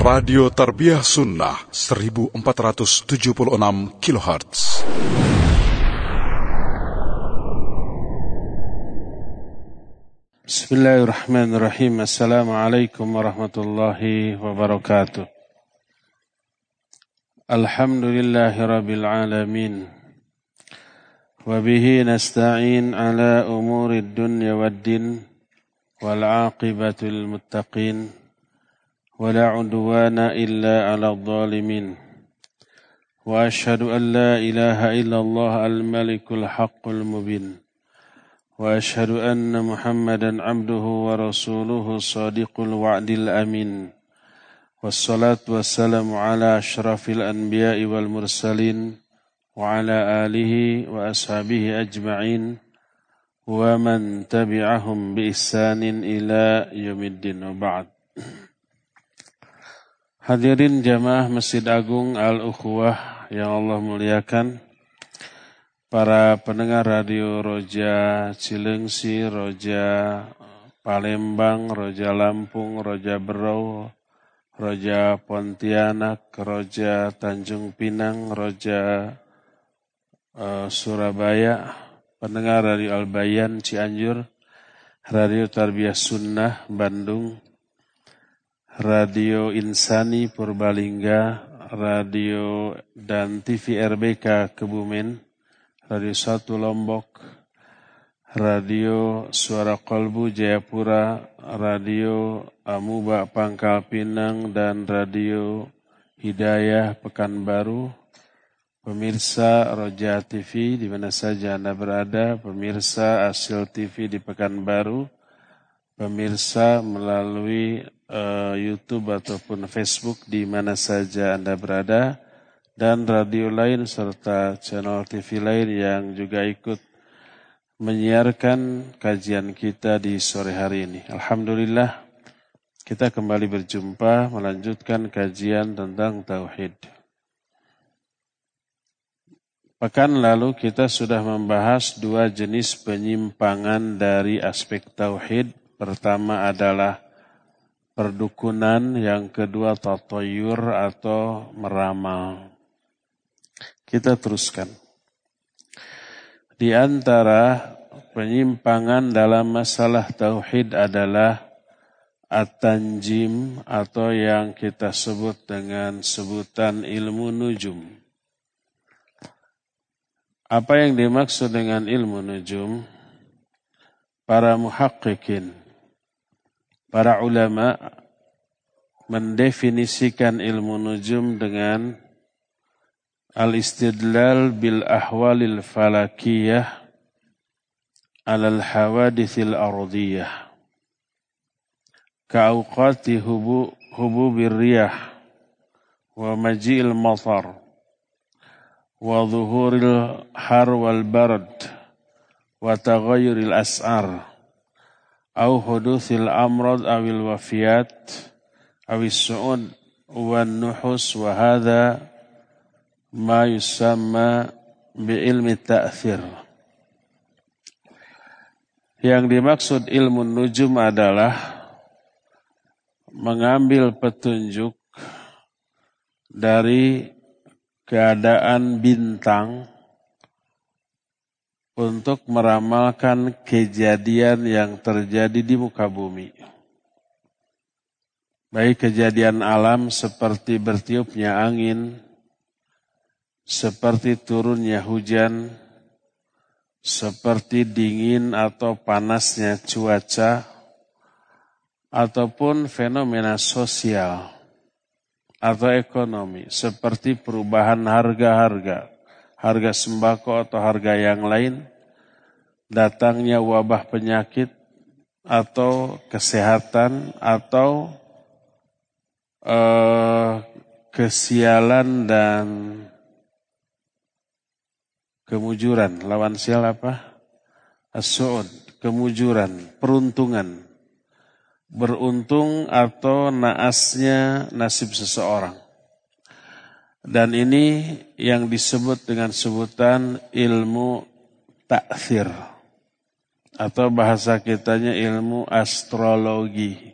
Radio Tarbiyah Sunnah 1476 kHz. Bismillahirrahmanirrahim. Assalamualaikum warahmatullahi wabarakatuh. Alhamdulillahi rabbil alamin. وبه نستعين على أمور الدنيا والدين والعاقبة للمتقين ولا عدوان إلا على الظالمين. وأشهد أن لا إله إلا الله الملك الحق المبين. وأشهد أن محمدا عبده ورسوله الصادق الوعد الأمين. والصلاة والسلام على أشرف الأنبياء والمرسلين وعلى آله وأصحابه أجمعين ومن تبعهم بإحسان إلى يوم الدين. وبعد. Hadirin jamaah Masjid Agung Al-Ukhwah yang Allah muliakan, para pendengar radio Roja Cilengsi, Roja Palembang, Roja Lampung, Roja Berau, Roja Pontianak, Roja Tanjung Pinang, Roja uh, Surabaya, pendengar Radio Albayan Cianjur, Radio Tarbiyah Sunnah Bandung, Radio Insani Purbalingga, Radio dan TV RBK Kebumen, Radio Satu Lombok, Radio Suara Kolbu Jayapura, Radio Amuba Pangkal Pinang, dan Radio Hidayah Pekanbaru, pemirsa Roja TV di mana saja Anda berada, pemirsa Asil TV di Pekanbaru, pemirsa melalui uh, YouTube ataupun Facebook di mana saja Anda berada dan radio lain serta channel TV lain yang juga ikut menyiarkan kajian kita di sore hari ini. Alhamdulillah kita kembali berjumpa melanjutkan kajian tentang tauhid. Pekan lalu kita sudah membahas dua jenis penyimpangan dari aspek tauhid. Pertama adalah perdukunan, yang kedua tatoyur atau meramal. Kita teruskan. Di antara penyimpangan dalam masalah tauhid adalah at-tanjim atau yang kita sebut dengan sebutan ilmu nujum. Apa yang dimaksud dengan ilmu nujum? Para muhakkikin Para ulama mendefinisikan ilmu nujum dengan al-istidlal bil ahwalil falakiyah alal hawadithil ardiyah. Ka'auqati hubu hububir riyah wa maji'il matar wa zuhuril har wal barad wa taghayyuril as'ar au hudusil amrad awil wafiyat awis su'ud wan nuhus wa hadha ma yusamma bi ilmi ta'thir. Yang dimaksud ilmu nujum adalah mengambil petunjuk dari keadaan bintang untuk meramalkan kejadian yang terjadi di muka bumi. Baik kejadian alam seperti bertiupnya angin, seperti turunnya hujan, seperti dingin atau panasnya cuaca, ataupun fenomena sosial atau ekonomi, seperti perubahan harga-harga harga sembako atau harga yang lain, datangnya wabah penyakit atau kesehatan atau uh, kesialan dan kemujuran. Lawan sial apa? as kemujuran, peruntungan. Beruntung atau naasnya nasib seseorang. Dan ini yang disebut dengan sebutan ilmu takfir. Atau bahasa kitanya ilmu astrologi.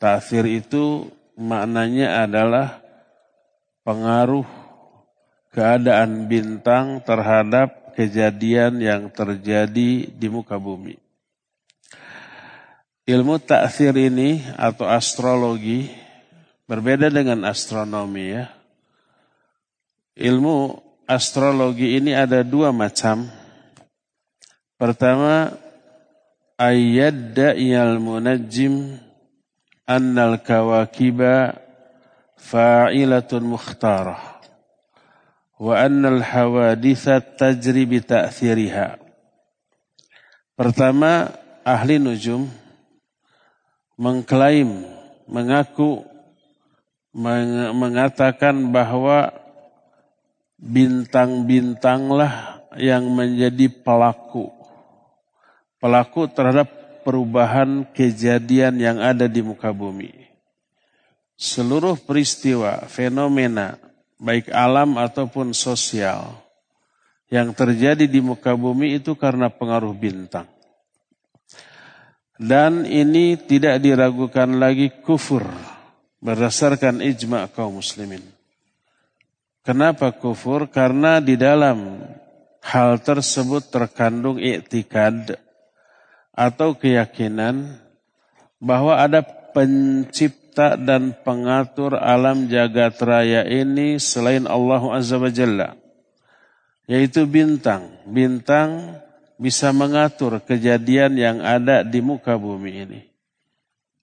Takfir itu maknanya adalah pengaruh keadaan bintang terhadap kejadian yang terjadi di muka bumi. Ilmu taksir ini atau astrologi berbeda dengan astronomi ya. Ilmu astrologi ini ada dua macam. Pertama, ayyadda munajjim annal kawakiba fa'ilatun mukhtarah wa annal hawaditha tajri bi ta'thiriha. Pertama, ahli nujum mengklaim, mengaku, mengatakan bahwa bintang-bintanglah yang menjadi pelaku. Pelaku terhadap perubahan kejadian yang ada di muka bumi. Seluruh peristiwa, fenomena, baik alam ataupun sosial, yang terjadi di muka bumi itu karena pengaruh bintang. Dan ini tidak diragukan lagi kufur berdasarkan ijma kaum muslimin. Kenapa kufur? Karena di dalam hal tersebut terkandung iktikad atau keyakinan bahwa ada pencipta dan pengatur alam jagat raya ini selain Allah Azza wa Jalla. Yaitu bintang. Bintang bisa mengatur kejadian yang ada di muka bumi ini.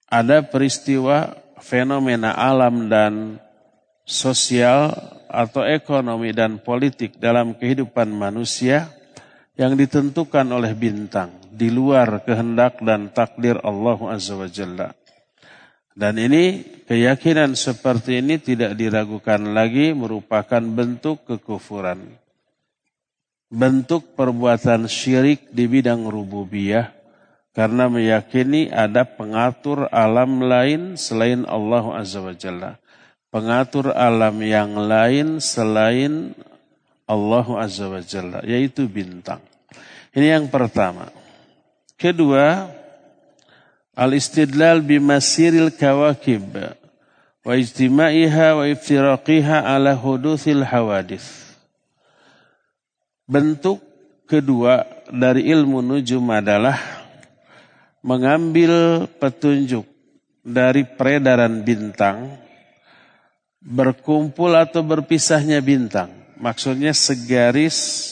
Ada peristiwa fenomena alam dan sosial atau ekonomi dan politik dalam kehidupan manusia yang ditentukan oleh bintang di luar kehendak dan takdir Allah Azza wa Jalla. Dan ini keyakinan seperti ini tidak diragukan lagi merupakan bentuk kekufuran. Bentuk perbuatan syirik di bidang rububiyah karena meyakini ada pengatur alam lain selain Allah Azza wa Jalla. Pengatur alam yang lain selain Allah Azza wa Jalla, yaitu bintang. Ini yang pertama. Kedua, al-istidlal bimasiril kawakib wa ijtima'iha wa iftiraqiha ala huduthil hawadith. Bentuk kedua dari ilmu nujum adalah mengambil petunjuk dari peredaran bintang, berkumpul atau berpisahnya bintang. Maksudnya segaris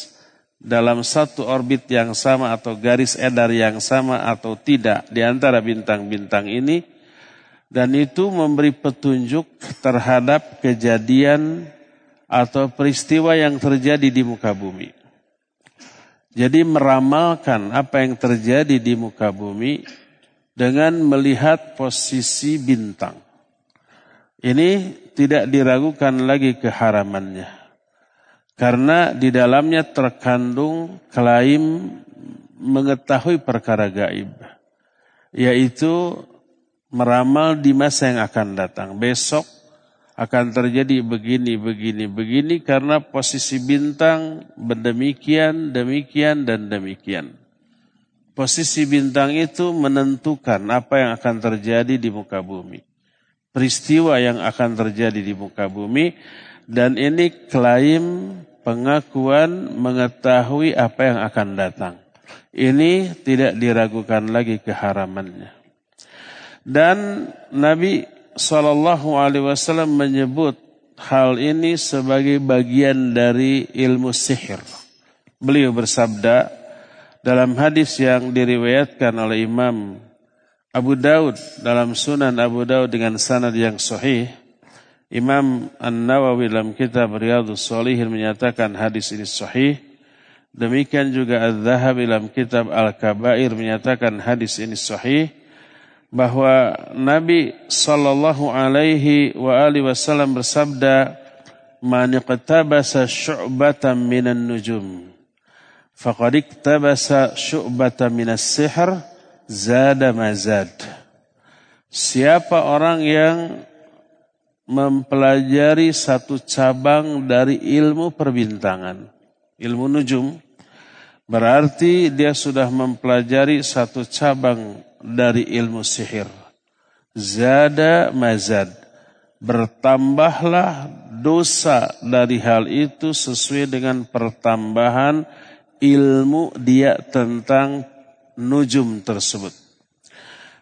dalam satu orbit yang sama atau garis edar yang sama atau tidak di antara bintang-bintang ini dan itu memberi petunjuk terhadap kejadian atau peristiwa yang terjadi di muka bumi. Jadi meramalkan apa yang terjadi di muka bumi dengan melihat posisi bintang. Ini tidak diragukan lagi keharamannya. Karena di dalamnya terkandung klaim mengetahui perkara gaib. Yaitu meramal di masa yang akan datang. Besok akan terjadi begini, begini, begini karena posisi bintang berdemikian, demikian, dan demikian. Posisi bintang itu menentukan apa yang akan terjadi di muka bumi. Peristiwa yang akan terjadi di muka bumi dan ini klaim pengakuan mengetahui apa yang akan datang. Ini tidak diragukan lagi keharamannya. Dan Nabi Shallallahu Alaihi Wasallam menyebut hal ini sebagai bagian dari ilmu sihir. Beliau bersabda dalam hadis yang diriwayatkan oleh Imam Abu Daud dalam Sunan Abu Daud dengan sanad yang sahih Imam An-Nawawi dalam kitab Riyadhus Shalihin menyatakan hadis ini sahih. Demikian juga Az-Zahabi dalam kitab Al-Kabair menyatakan hadis ini sahih bahwa Nabi sallallahu alaihi wa alihi wasallam bersabda man iqtabasa syu'batan minan nujum faqad iqtabasa syu'batan minas sihr zada mazad Siapa orang yang mempelajari satu cabang dari ilmu perbintangan. Ilmu nujum berarti dia sudah mempelajari satu cabang dari ilmu sihir. Zada mazad. bertambahlah dosa dari hal itu sesuai dengan pertambahan ilmu dia tentang nujum tersebut.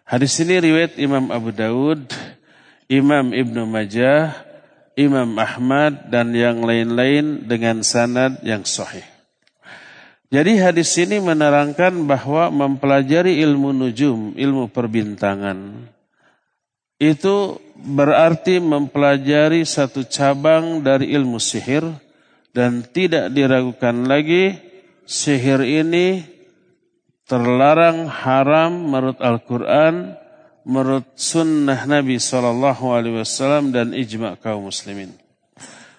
Hadis ini riwayat Imam Abu Daud, Imam Ibnu Majah, Imam Ahmad dan yang lain-lain dengan sanad yang sahih. Jadi hadis ini menerangkan bahwa mempelajari ilmu nujum, ilmu perbintangan, itu berarti mempelajari satu cabang dari ilmu sihir dan tidak diragukan lagi sihir ini terlarang haram menurut Al-Quran, menurut sunnah Nabi SAW dan ijma kaum muslimin.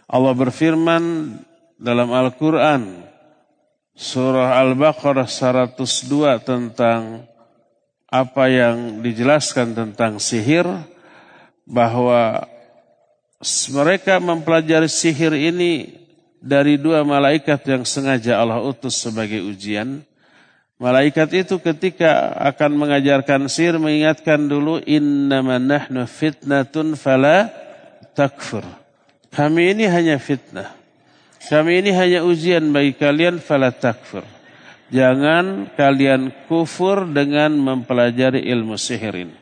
Allah berfirman dalam Al-Quran surah Al-Baqarah 102 tentang apa yang dijelaskan tentang sihir bahwa mereka mempelajari sihir ini dari dua malaikat yang sengaja Allah utus sebagai ujian. Malaikat itu ketika akan mengajarkan sihir mengingatkan dulu innama nahnu fitnatun fala takfur. Kami ini hanya fitnah. Kami ini hanya ujian bagi kalian fala takfur. Jangan kalian kufur dengan mempelajari ilmu sihir ini.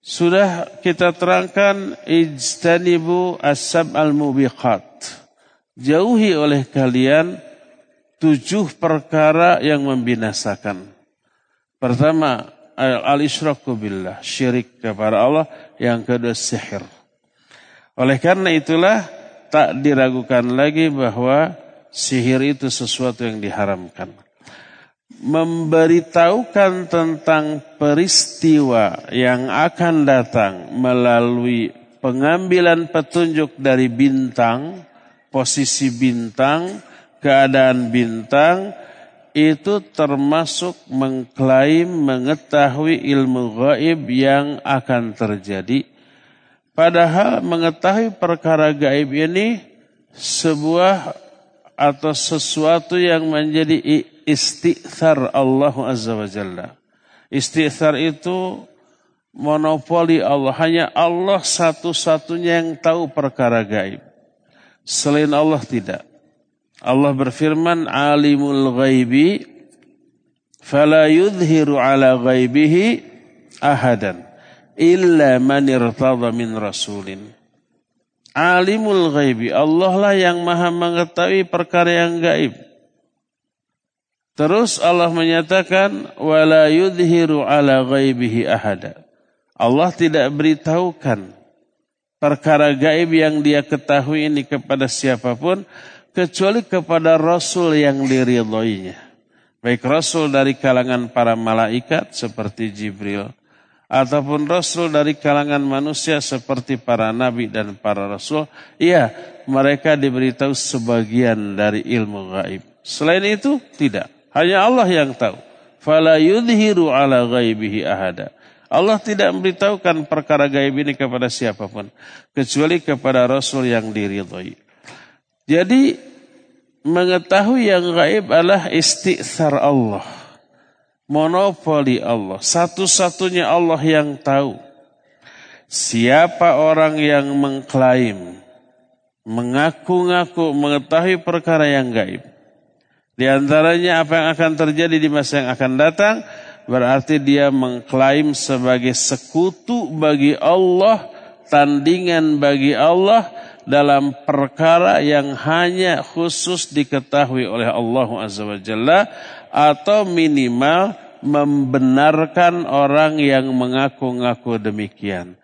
Sudah kita terangkan ijtanibu asab al-mubiqat. Jauhi oleh kalian tujuh perkara yang membinasakan. Pertama, al-isyraku billah, syirik kepada Allah. Yang kedua, sihir. Oleh karena itulah tak diragukan lagi bahwa sihir itu sesuatu yang diharamkan. Memberitahukan tentang peristiwa yang akan datang melalui pengambilan petunjuk dari bintang, posisi bintang, keadaan bintang, itu termasuk mengklaim mengetahui ilmu gaib yang akan terjadi. Padahal mengetahui perkara gaib ini sebuah atau sesuatu yang menjadi istighfar Allah Azza wa Jalla. Istighfar itu monopoli Allah. Hanya Allah satu-satunya yang tahu perkara gaib. Selain Allah tidak. Allah berfirman, Alimul ghaibi, fala yudhiru ala ghaibihi ahadan, illa man irtada min rasulin. Alimul ghaibi. Allah lah yang maha mengetahui perkara yang gaib. Terus Allah menyatakan wala yudhiru ala ghaibihi ahada. Allah tidak beritahukan perkara gaib yang dia ketahui ini kepada siapa pun kecuali kepada rasul yang diridhoinya. Baik rasul dari kalangan para malaikat seperti Jibril ataupun rasul dari kalangan manusia seperti para nabi dan para rasul, iya, mereka diberitahu sebagian dari ilmu gaib. Selain itu tidak, hanya Allah yang tahu. Fala yudhiru ala ghaibihi ahada. Allah tidak memberitahukan perkara gaib ini kepada siapa pun kecuali kepada rasul yang diridhoi. Jadi mengetahui yang gaib adalah istighfar Allah monopoli Allah. Satu-satunya Allah yang tahu. Siapa orang yang mengklaim, mengaku-ngaku mengetahui perkara yang gaib. Di antaranya apa yang akan terjadi di masa yang akan datang, berarti dia mengklaim sebagai sekutu bagi Allah, tandingan bagi Allah dalam perkara yang hanya khusus diketahui oleh Allah Azza wa Jalla atau minimal membenarkan orang yang mengaku-ngaku demikian.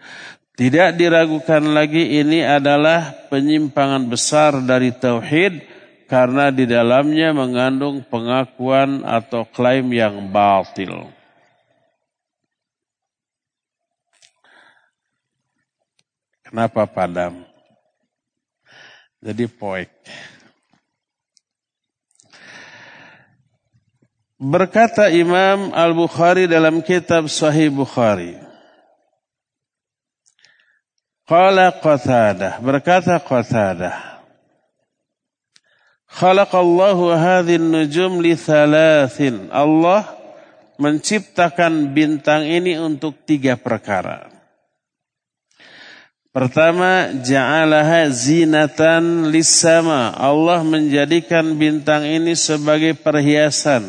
Tidak diragukan lagi ini adalah penyimpangan besar dari tauhid karena di dalamnya mengandung pengakuan atau klaim yang batil. Kenapa padam? Jadi poek. Berkata Imam Al-Bukhari dalam kitab Sahih Bukhari. Qala Qatadah, berkata Qatadah. Khalaqallahu hadhin nujum li thalathin. Allah menciptakan bintang ini untuk tiga perkara. Pertama, ja'alaha zinatan lisama. Allah menjadikan bintang ini sebagai perhiasan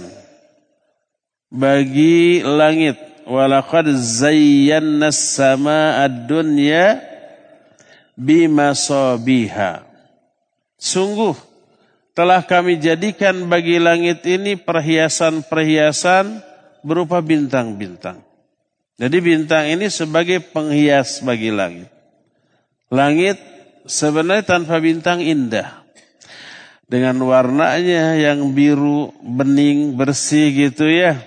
bagi langit. Walaqad zayyana sama ad-dunya bimasabiha. Sungguh telah kami jadikan bagi langit ini perhiasan-perhiasan berupa bintang-bintang. Jadi bintang ini sebagai penghias bagi langit. Langit sebenarnya tanpa bintang indah. Dengan warnanya yang biru, bening, bersih gitu ya.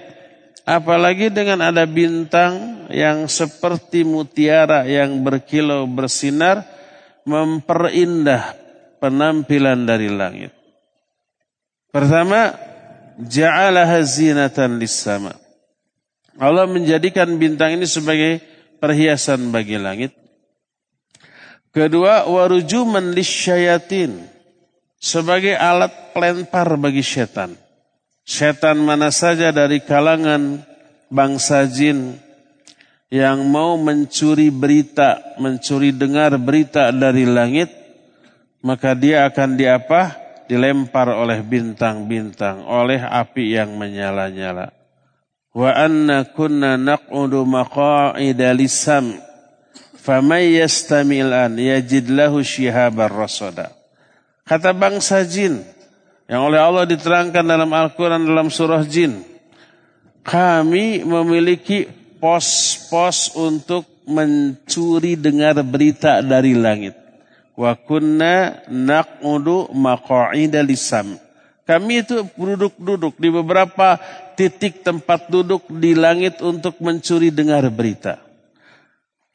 Apalagi dengan ada bintang yang seperti mutiara yang berkilau bersinar memperindah penampilan dari langit. Pertama, ja'alaha zinatan lis-sama. Allah menjadikan bintang ini sebagai perhiasan bagi langit. Kedua, warujuman lisyayatin. Sebagai alat pelempar bagi setan. Setan mana saja dari kalangan bangsa jin yang mau mencuri berita, mencuri dengar berita dari langit, maka dia akan diapa? Dilempar oleh bintang-bintang, oleh api yang menyala-nyala. Wa anna kunna naq'udu maqa'ida lisam' Famay yastamil an yajid lahu shihabar rasada. Kata bangsa jin yang oleh Allah diterangkan dalam Al-Quran dalam surah jin. Kami memiliki pos-pos untuk mencuri dengar berita dari langit. Wa kunna naq'udu maqa'ida lisam. Kami itu duduk-duduk di beberapa titik tempat duduk di langit untuk mencuri dengar berita.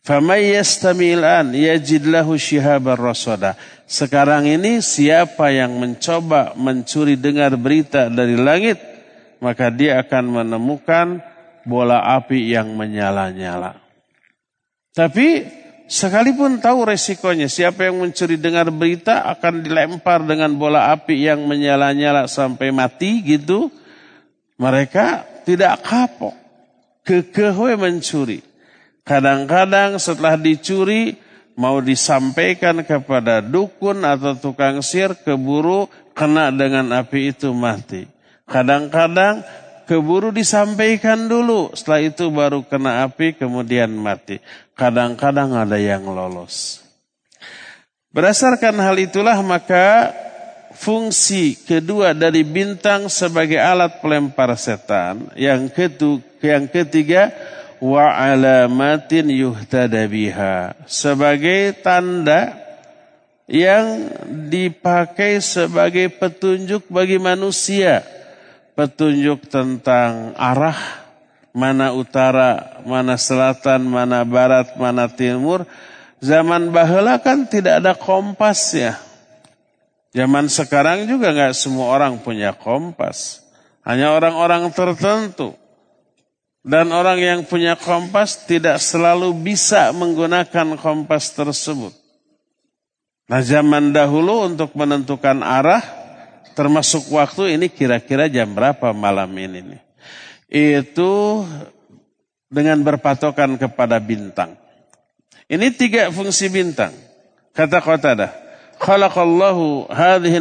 Famay yastami'il an yajid lahu shihabar rasada. Sekarang ini siapa yang mencoba mencuri dengar berita dari langit, maka dia akan menemukan bola api yang menyala-nyala. Tapi sekalipun tahu resikonya, siapa yang mencuri dengar berita akan dilempar dengan bola api yang menyala-nyala sampai mati gitu. Mereka tidak kapok, kekeh mencuri. Kadang-kadang setelah dicuri mau disampaikan kepada dukun atau tukang sir keburu kena dengan api itu mati. Kadang-kadang keburu disampaikan dulu, setelah itu baru kena api kemudian mati. Kadang-kadang ada yang lolos. Berdasarkan hal itulah maka fungsi kedua dari bintang sebagai alat pelempar setan, yang ketiga wa alamatin yuhtada biha. Sebagai tanda yang dipakai sebagai petunjuk bagi manusia. Petunjuk tentang arah mana utara mana selatan mana barat mana timur. Zaman bahula kan tidak ada kompas ya zaman sekarang juga nggak semua orang punya kompas. Hanya orang-orang tertentu dan orang yang punya kompas tidak selalu bisa menggunakan kompas tersebut. Nah zaman dahulu untuk menentukan arah termasuk waktu ini kira-kira jam berapa malam ini nih. Itu dengan berpatokan kepada bintang. Ini tiga fungsi bintang. Kata Qatadah, khalaqallahu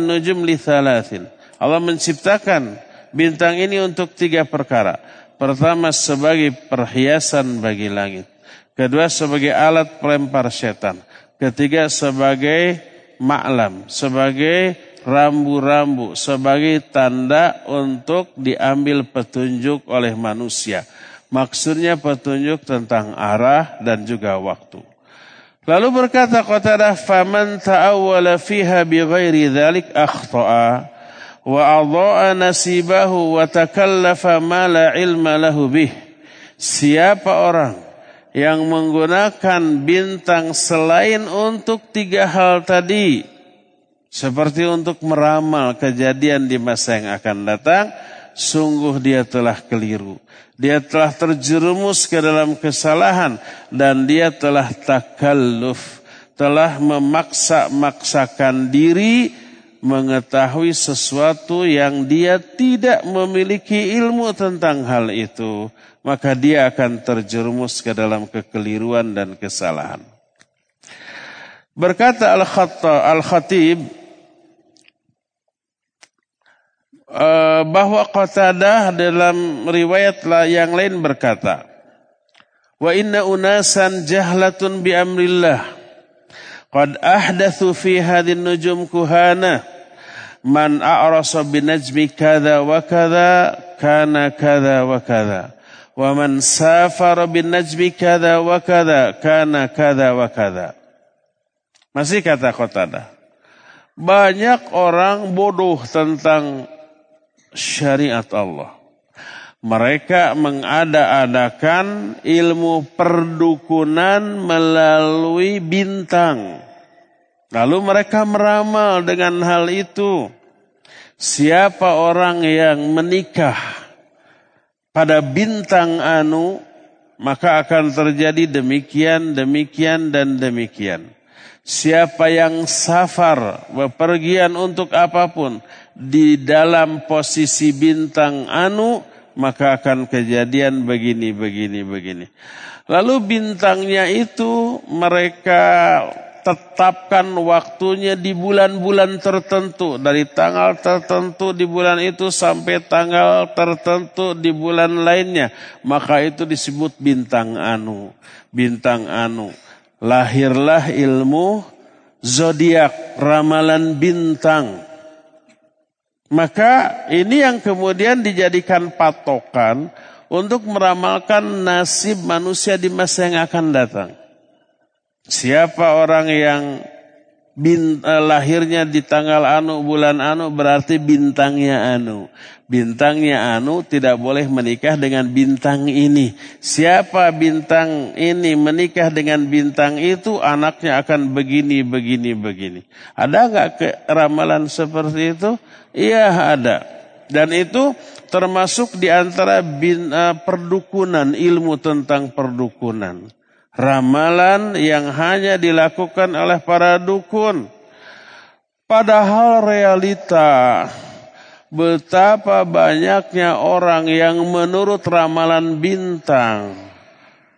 nujum li thalathin. Allah menciptakan bintang ini untuk tiga perkara. Pertama sebagai perhiasan bagi langit. Kedua sebagai alat pelempar setan. Ketiga sebagai maklam, sebagai rambu-rambu, sebagai tanda untuk diambil petunjuk oleh manusia. Maksudnya petunjuk tentang arah dan juga waktu. Lalu berkata Qatadah, "Faman ta'awwala fiha bighairi dzalik akhta'a." Wa adha'a nasibahu wa takallafa ma la ilma lahu bih. Siapa orang yang menggunakan bintang selain untuk tiga hal tadi, seperti untuk meramal kejadian di masa yang akan datang, sungguh dia telah keliru. Dia telah terjerumus ke dalam kesalahan dan dia telah takalluf, telah memaksa-maksakan diri mengetahui sesuatu yang dia tidak memiliki ilmu tentang hal itu, maka dia akan terjerumus ke dalam kekeliruan dan kesalahan. Berkata Al-Khatib eh, bahwa Qatadah dalam riwayat yang lain berkata, "Wa inna unasan jahlatun bi amrillah qad ahdathu fi hadhihi nujum kuhana man a'rasa bi najmi kadza wa kadza kana kadza wa kadza wa man safara bin najmi kadza wa kadza kana kadza wa kadza." Masih kata Qatadah. Banyak orang bodoh tentang syariat Allah. Mereka mengada-adakan ilmu perdukunan melalui bintang. Lalu mereka meramal dengan hal itu. Siapa orang yang menikah pada bintang anu, maka akan terjadi demikian, demikian, dan demikian. Siapa yang safar, bepergian untuk apa pun di dalam posisi bintang anu, maka akan kejadian begini, begini, begini. Lalu bintangnya itu mereka tetapkan waktunya di bulan-bulan tertentu. Dari tanggal tertentu di bulan itu sampai tanggal tertentu di bulan lainnya. Maka itu disebut bintang anu. Bintang anu lahirlah ilmu zodiak, ramalan bintang. Maka ini yang kemudian dijadikan patokan untuk meramalkan nasib manusia di masa yang akan datang. Siapa orang yang bin, eh, lahirnya di tanggal anu bulan anu berarti bintangnya anu. Bintangnya anu tidak boleh menikah dengan bintang ini. Siapa bintang ini menikah dengan bintang itu anaknya akan begini begini begini. Ada nggak ramalan seperti itu? Iya ada. Dan itu termasuk di antara bin, uh, perdukunan ilmu tentang perdukunan ramalan yang hanya dilakukan oleh para dukun. Padahal realita betapa banyaknya orang yang menurut ramalan bintang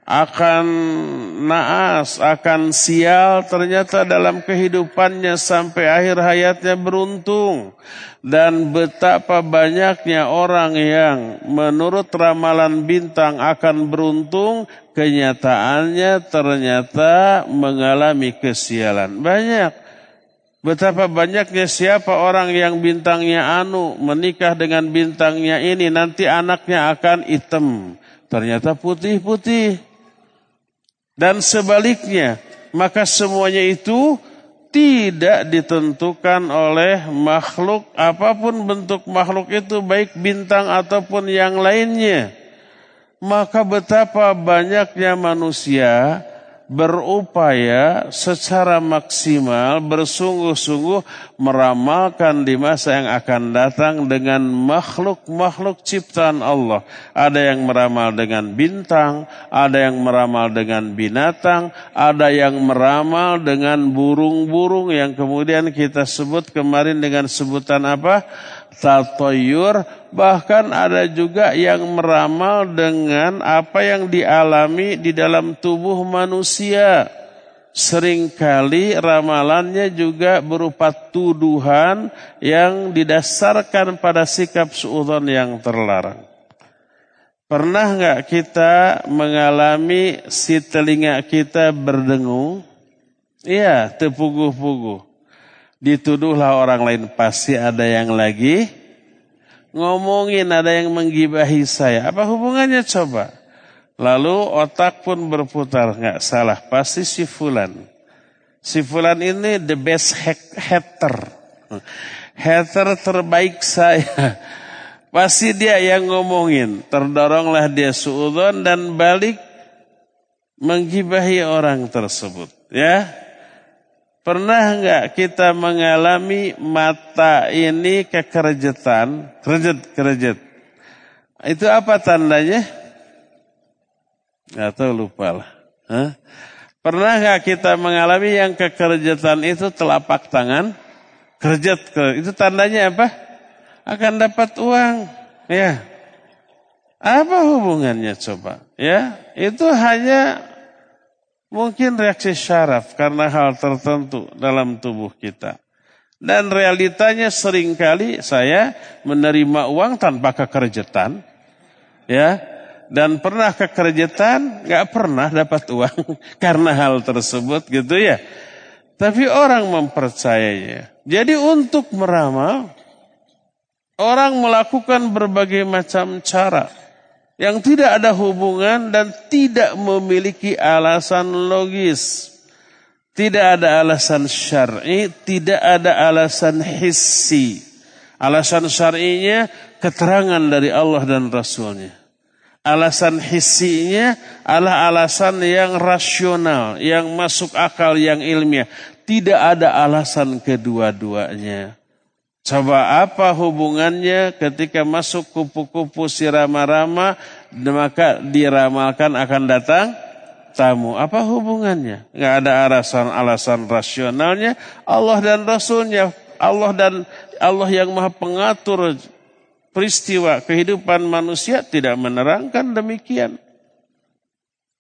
akan naas, akan sial, ternyata dalam kehidupannya sampai akhir hayatnya beruntung. Dan betapa banyaknya orang yang menurut ramalan bintang akan beruntung, kenyataannya ternyata mengalami kesialan. Banyak. Betapa banyaknya siapa orang yang bintangnya anu menikah dengan bintangnya ini nanti anaknya akan hitam. Ternyata putih-putih. Dan sebaliknya, maka semuanya itu tidak ditentukan oleh makhluk apa pun bentuk makhluk itu baik bintang ataupun yang lainnya. Maka betapa banyaknya manusia berupaya secara maksimal bersungguh-sungguh meramalkan di masa yang akan datang dengan makhluk-makhluk ciptaan Allah. Ada yang meramal dengan bintang, ada yang meramal dengan binatang, ada yang meramal dengan burung-burung yang kemudian kita sebut kemarin dengan sebutan apa? Tatoyur bahkan ada juga yang meramal dengan apa yang dialami di dalam tubuh manusia. Seringkali ramalannya juga berupa tuduhan yang didasarkan pada sikap suudon yang terlarang. Pernah nggak kita mengalami si telinga kita berdengung? Iya, tepuguh-puguh. Dituduhlah orang lain pasti ada yang lagi ngomongin ada yang menggibahi saya. Apa hubungannya coba? Lalu otak pun berputar. Nggak salah. Pasti si Fulan. Si Fulan ini the best hater. Hater terbaik saya. Pasti dia yang ngomongin. Terdoronglah dia suudon dan balik menggibahi orang tersebut. Ya, Pernah nggak kita mengalami mata ini kekerjetan, kerjet, kerjet. Itu apa tandanya? Gak tahu lupa lah. Hah? Pernah nggak kita mengalami yang kekerjetan itu telapak tangan? Kerjet, itu tandanya apa? Akan dapat uang. Ya. Apa hubungannya coba? Ya, itu hanya Mungkin reaksi syaraf karena hal tertentu dalam tubuh kita. Dan realitanya sering kali saya menerima uang tanpa kekerjetan. Ya, dan pernah kekerjetan, nggak pernah dapat uang karena hal tersebut gitu ya. Tapi orang mempercayainya. Jadi untuk meramal, orang melakukan berbagai macam cara yang tidak ada hubungan dan tidak memiliki alasan logis. Tidak ada alasan syar'i, tidak ada alasan hissi. Alasan syar'inya keterangan dari Allah dan Rasulnya. Alasan hissinya adalah alasan yang rasional, yang masuk akal, yang ilmiah. Tidak ada alasan kedua-duanya. Coba apa hubungannya ketika masuk kupu-kupu si rama-rama, maka diramalkan akan datang tamu. Apa hubungannya? Nggak ada alasan-alasan rasionalnya. Allah dan Rasulnya, Allah dan Allah yang maha pengatur peristiwa kehidupan manusia tidak menerangkan demikian.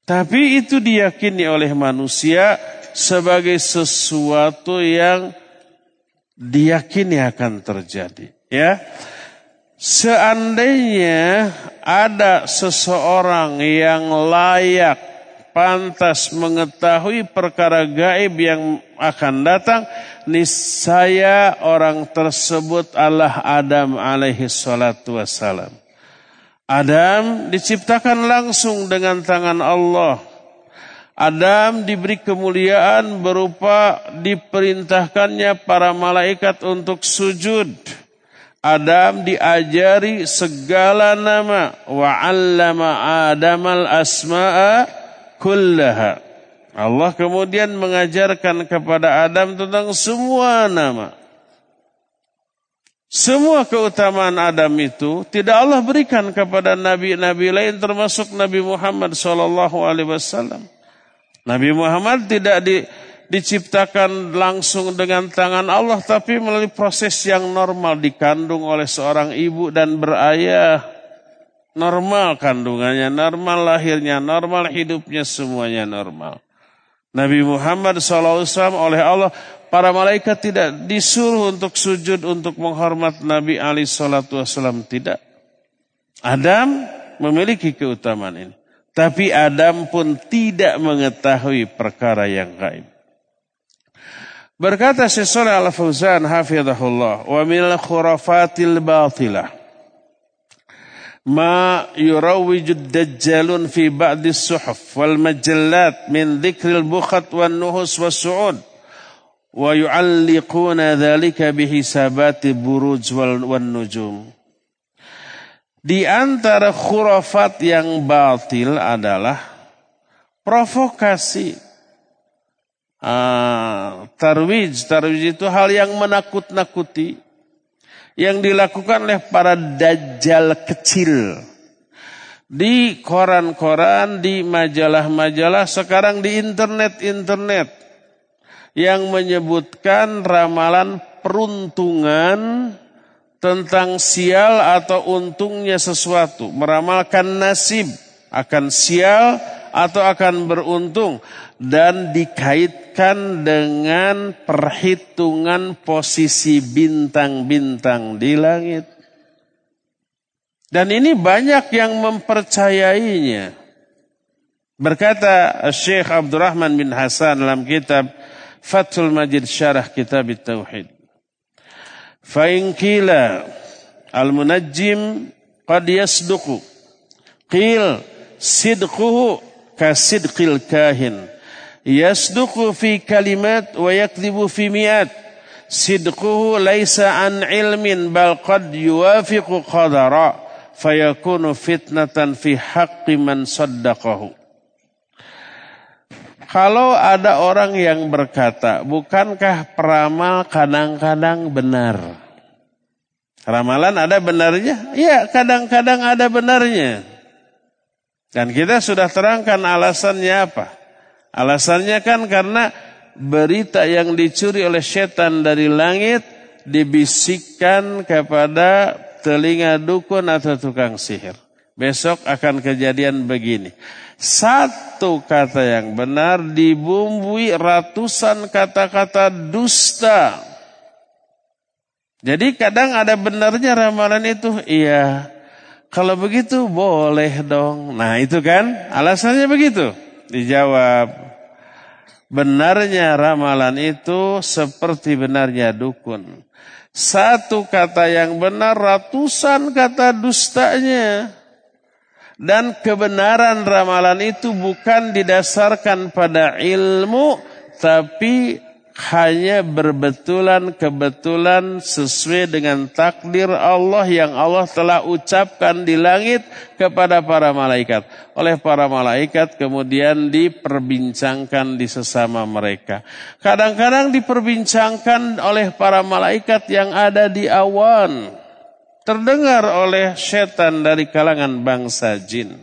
Tapi itu diyakini oleh manusia sebagai sesuatu yang diyakini akan terjadi. Ya, seandainya ada seseorang yang layak pantas mengetahui perkara gaib yang akan datang, niscaya orang tersebut adalah Adam alaihi salatu wassalam. Adam diciptakan langsung dengan tangan Allah. Adam diberi kemuliaan berupa diperintahkannya para malaikat untuk sujud. Adam diajari segala nama wa 'allama Adamal asma'a kullaha. Allah kemudian mengajarkan kepada Adam tentang semua nama. Semua keutamaan Adam itu tidak Allah berikan kepada nabi-nabi lain termasuk Nabi Muhammad sallallahu alaihi wasallam. Nabi Muhammad tidak di, diciptakan langsung dengan tangan Allah tapi melalui proses yang normal dikandung oleh seorang ibu dan berayah Normal kandungannya, normal lahirnya, normal hidupnya, semuanya normal. Nabi Muhammad SAW oleh Allah, para malaikat tidak disuruh untuk sujud untuk menghormat Nabi Ali Wasallam tidak. Adam memiliki keutamaan ini, tapi Adam pun tidak mengetahui perkara yang gaib. Berkata Syaikhul Al-Fauzan hafizahullah, "Wa minal khurafatil batilah ma yurawiju dajjalun fi ba'di suhuf wal majallat min dhikril bukhat wan nuhus was su'ud wa yu'alliquna dhalika bihisabati buruj wal, wal nujum." Di antara khurafat yang batil adalah provokasi. Uh, tarwij, tarwij itu hal yang menakut-nakuti yang dilakukan oleh para dajjal kecil. Di koran-koran, di majalah-majalah, sekarang di internet-internet. Yang menyebutkan ramalan peruntungan tentang sial atau untungnya sesuatu. Meramalkan nasib akan sial atau akan beruntung dan dikaitkan dengan perhitungan posisi bintang-bintang di langit. Dan ini banyak yang mempercayainya. Berkata Syekh Abdurrahman bin Hasan dalam kitab Fathul Majid Syarah Kitab Tauhid. Fa'in kila al-munajjim qad yasduku. Qil sidquhu kasidqil kahin. Yasduqu fi kalimat wa yakdhibu fi mi'at. Sidquhu laisa an ilmin bal qad yuwafiqu qadara fayakunu fitnatan fi haqqi man saddaqahu kalau ada orang yang berkata, bukankah peramal kadang-kadang benar? Ramalan ada benarnya? Ya, kadang-kadang ada benarnya. Dan kita sudah terangkan alasannya apa? Alasannya kan karena berita yang dicuri oleh setan dari langit dibisikkan kepada telinga dukun atau tukang sihir. Besok akan kejadian begini. Satu kata yang benar dibumbui ratusan kata-kata dusta. Jadi kadang ada benarnya ramalan itu. Iya. Kalau begitu boleh dong. Nah itu kan alasannya begitu. Dijawab. Benarnya ramalan itu seperti benarnya dukun. Satu kata yang benar ratusan kata dustanya. Dan kebenaran ramalan itu bukan didasarkan pada ilmu, tapi hanya berbetulan kebetulan sesuai dengan takdir Allah yang Allah telah ucapkan di langit kepada para malaikat. Oleh para malaikat kemudian diperbincangkan di sesama mereka. Kadang-kadang diperbincangkan oleh para malaikat yang ada di awan terdengar oleh setan dari kalangan bangsa jin.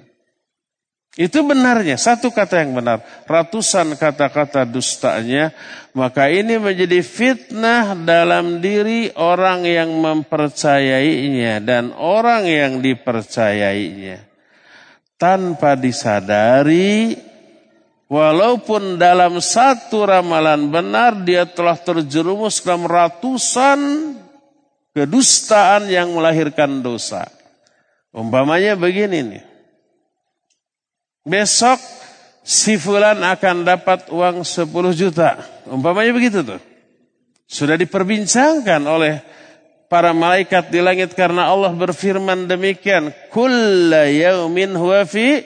Itu benarnya, satu kata yang benar. Ratusan kata-kata dustanya, maka ini menjadi fitnah dalam diri orang yang mempercayainya dan orang yang dipercayainya. Tanpa disadari, walaupun dalam satu ramalan benar, dia telah terjerumus dalam ratusan kedustaan yang melahirkan dosa. Umpamanya begini nih. Besok si fulan akan dapat uang 10 juta. Umpamanya begitu tuh. Sudah diperbincangkan oleh para malaikat di langit karena Allah berfirman demikian. Kulla yaumin huwa fi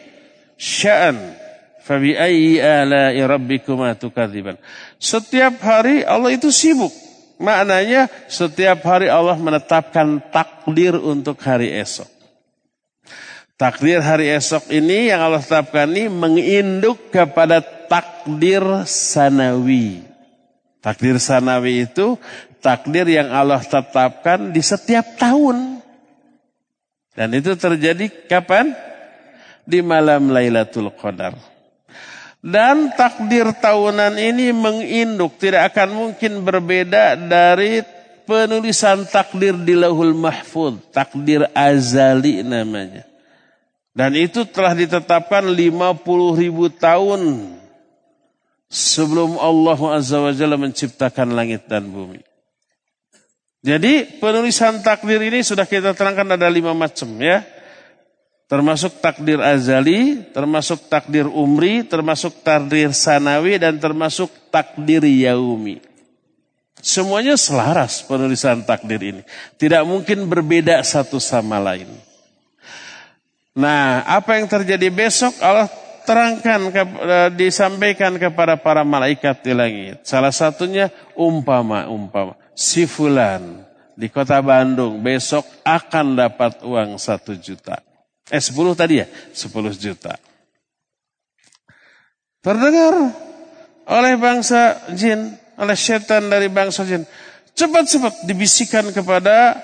sya'an. Setiap hari Allah itu sibuk Maknanya setiap hari Allah menetapkan takdir untuk hari esok. Takdir hari esok ini yang Allah tetapkan ini menginduk kepada takdir sanawi. Takdir sanawi itu takdir yang Allah tetapkan di setiap tahun. Dan itu terjadi kapan? Di malam Lailatul Qadar. Dan takdir tahunan ini menginduk tidak akan mungkin berbeda dari penulisan takdir di lahul mahfud. Takdir azali namanya. Dan itu telah ditetapkan 50 ribu tahun sebelum Allah Azza wa Jalla menciptakan langit dan bumi. Jadi penulisan takdir ini sudah kita terangkan ada lima macam ya termasuk takdir azali, termasuk takdir umri, termasuk takdir sanawi, dan termasuk takdir yaumi. Semuanya selaras penulisan takdir ini. Tidak mungkin berbeda satu sama lain. Nah, apa yang terjadi besok Allah terangkan eh, disampaikan kepada para malaikat di langit. Salah satunya umpama umpama si fulan di kota Bandung besok akan dapat uang satu juta. Eh 10 tadi ya? 10 juta. Terdengar oleh bangsa jin, oleh setan dari bangsa jin. Cepat-cepat dibisikkan kepada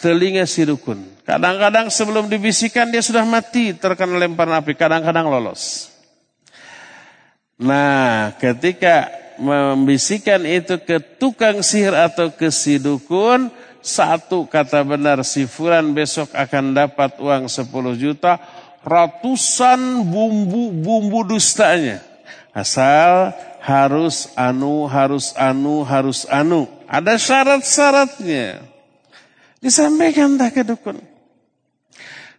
telinga si dukun. Kadang-kadang sebelum dibisikkan dia sudah mati terkena lemparan api. Kadang-kadang lolos. Nah ketika membisikkan itu ke tukang sihir atau ke si dukun satu kata benar si fulan besok akan dapat uang 10 juta, ratusan bumbu-bumbu dustanya. Asal harus anu, harus anu, harus anu. Ada syarat-syaratnya. Disampaikan tak ke dukun.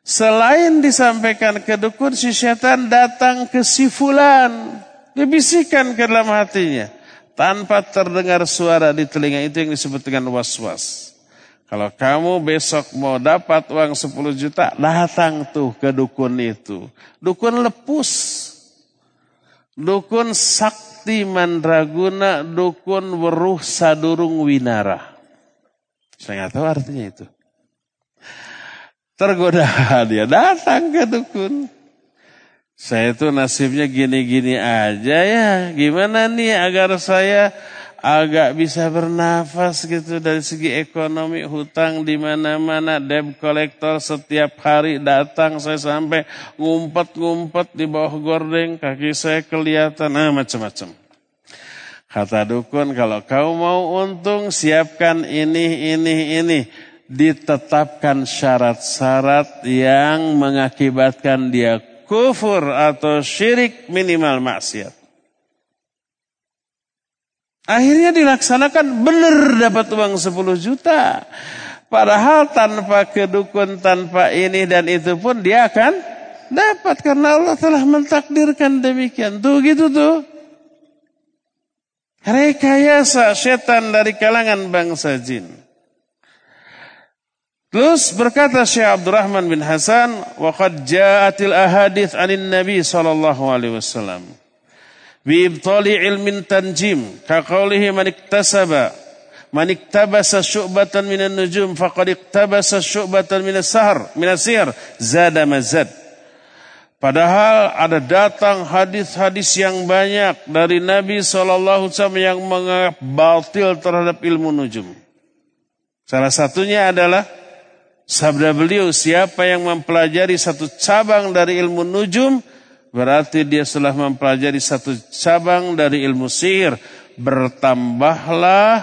Selain disampaikan ke dukun, si setan datang ke si fulan. Dibisikkan ke dalam hatinya. Tanpa terdengar suara di telinga itu yang disebut dengan was-was. Kalau kamu besok mau dapat uang 10 juta, datang tuh ke dukun itu. Dukun lepus. Dukun sakti mandraguna, dukun weruh sadurung winara. Saya nggak tahu artinya itu. Tergoda dia datang ke dukun. Saya itu nasibnya gini-gini aja ya. Gimana nih agar saya agak bisa bernafas gitu dari segi ekonomi hutang di mana-mana debt collector setiap hari datang saya sampai ngumpet-ngumpet di bawah gordeng kaki saya kelihatan nah macam-macam kata dukun kalau kau mau untung siapkan ini ini ini ditetapkan syarat-syarat yang mengakibatkan dia kufur atau syirik minimal maksiat. Akhirnya dilaksanakan benar dapat uang 10 juta. Padahal tanpa kedukun, tanpa ini dan itu pun dia akan dapat karena Allah telah mentakdirkan demikian. Tuh gitu tuh. Rekayasa setan dari kalangan bangsa jin. Terus berkata Syekh Abdurrahman bin Hasan, "Wa qad ja'atil ahadits 'anin Nabi sallallahu alaihi wasallam bi ibtali ilmin tanjim ka qawlihi man iktasaba man iktabasa syu'batan minan nujum faqad iktabasa syu'batan minas sahar minas sihr zada mazad." Padahal ada datang hadis-hadis yang banyak dari Nabi SAW yang menganggap batil terhadap ilmu nujum. Salah satunya adalah Sabda beliau, siapa yang mempelajari satu cabang dari ilmu nujum, berarti dia telah mempelajari satu cabang dari ilmu sihir. Bertambahlah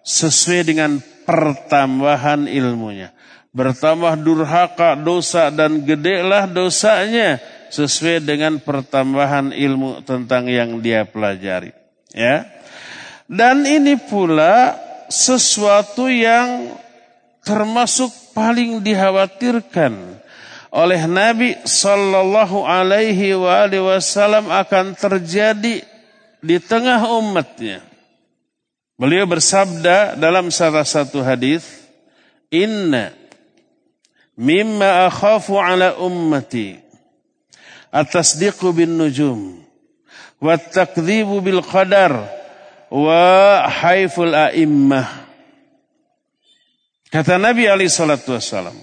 sesuai dengan pertambahan ilmunya. Bertambah durhaka, dosa, dan gedelah dosanya sesuai dengan pertambahan ilmu tentang yang dia pelajari. Ya, Dan ini pula sesuatu yang termasuk paling dikhawatirkan oleh Nabi Sallallahu Alaihi Wasallam akan terjadi di tengah umatnya. Beliau bersabda dalam salah satu hadis, Inna mimma akhafu ala ummati atasdiqu bin nujum wa takdzibu bil qadar wa haiful a'immah Kata Nabi Ali Shallallahu Wasallam,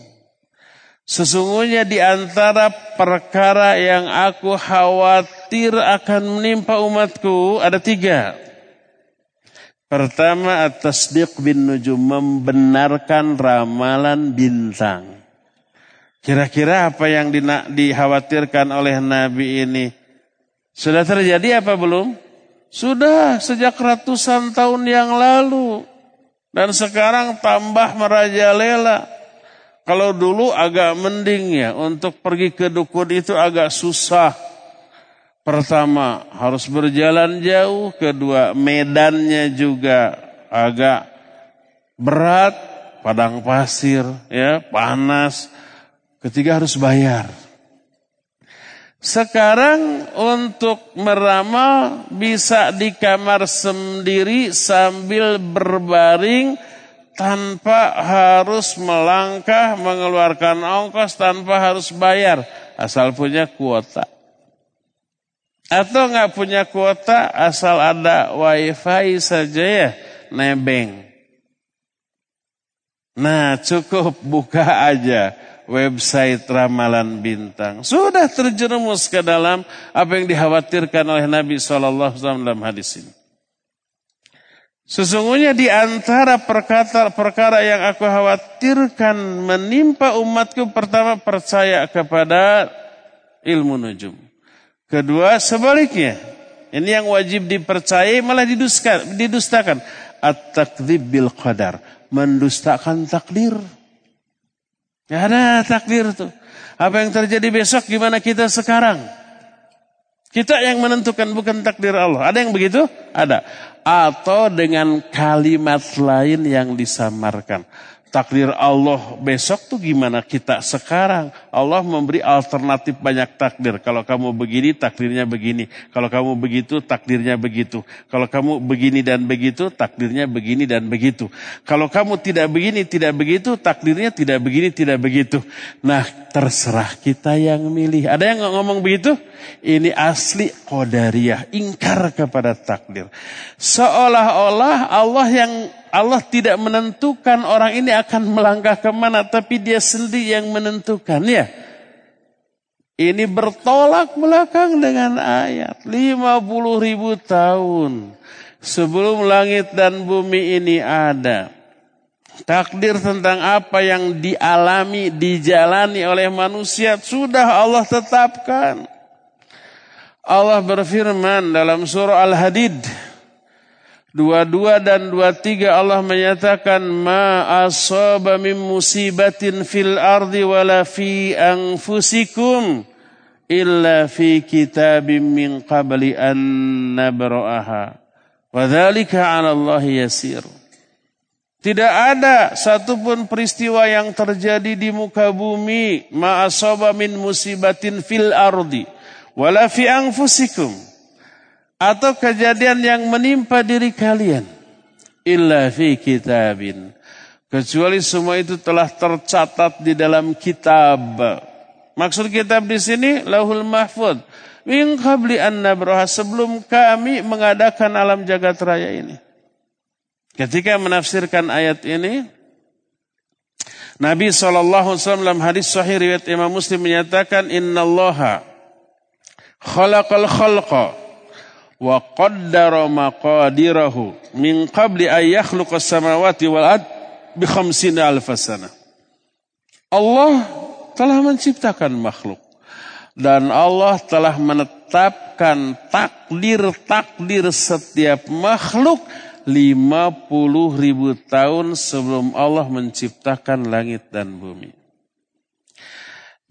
sesungguhnya di antara perkara yang aku khawatir akan menimpa umatku ada tiga. Pertama atas bin nujum membenarkan ramalan bintang. Kira-kira apa yang di, dikhawatirkan oleh Nabi ini sudah terjadi apa belum? Sudah sejak ratusan tahun yang lalu. Dan sekarang tambah merajalela. Kalau dulu agak mending ya, untuk pergi ke dukun itu agak susah. Pertama, harus berjalan jauh. Kedua, medannya juga agak berat, padang pasir, ya, panas. Ketiga harus bayar. Sekarang untuk meramal bisa di kamar sendiri sambil berbaring tanpa harus melangkah mengeluarkan ongkos tanpa harus bayar asal punya kuota. Atau nggak punya kuota asal ada wifi saja ya nebeng. Nah cukup buka aja website ramalan bintang. Sudah terjerumus ke dalam apa yang dikhawatirkan oleh Nabi SAW dalam hadis ini. Sesungguhnya di antara perkara-perkara yang aku khawatirkan menimpa umatku pertama percaya kepada ilmu nujum. Kedua sebaliknya. Ini yang wajib dipercayai malah didustakan. At-takdzib bil qadar. Mendustakan takdir. Ya ada takdir tuh. Apa yang terjadi besok gimana kita sekarang? Kita yang menentukan bukan takdir Allah. Ada yang begitu? Ada. Atau dengan kalimat lain yang disamarkan takdir Allah besok tuh gimana kita sekarang. Allah memberi alternatif banyak takdir. Kalau kamu begini, takdirnya begini. Kalau kamu begitu, takdirnya begitu. Kalau kamu begini dan begitu, takdirnya begini dan begitu. Kalau kamu tidak begini, tidak begitu, takdirnya tidak begini, tidak begitu. Nah, terserah kita yang milih. Ada yang ngomong begitu? Ini asli Qadariyah, ingkar kepada takdir. Seolah-olah Allah yang Allah tidak menentukan orang ini akan melangkah ke mana, tapi dia sendiri yang menentukan. Ya, ini bertolak belakang dengan ayat 50 ribu tahun sebelum langit dan bumi ini ada. Takdir tentang apa yang dialami, dijalani oleh manusia sudah Allah tetapkan. Allah berfirman dalam surah Al-Hadid Dua-dua dan dua-tiga Allah menyatakan ma asaba min musibatin fil ardi wala fi anfusikum illa fi kitabim min qabli an nabra'aha. Wa dzalika 'ala Allah yasir. Tidak ada satupun peristiwa yang terjadi di muka bumi ma asaba min musibatin fil ardi wala fi anfusikum atau kejadian yang menimpa diri kalian illa fi kitabin kecuali semua itu telah tercatat di dalam kitab maksud kitab di sini lahul mahfud min qabli an nabraha sebelum kami mengadakan alam jagat raya ini ketika menafsirkan ayat ini Nabi SAW dalam hadis sahih riwayat Imam Muslim menyatakan innallaha khalaqal khalqa wa qaddara maqadirahu min qabli ay yakhluqa samawati wal ard bi khamsina alf sana. Allah telah menciptakan makhluk dan Allah telah menetapkan takdir-takdir setiap makhluk 50 ribu tahun sebelum Allah menciptakan langit dan bumi.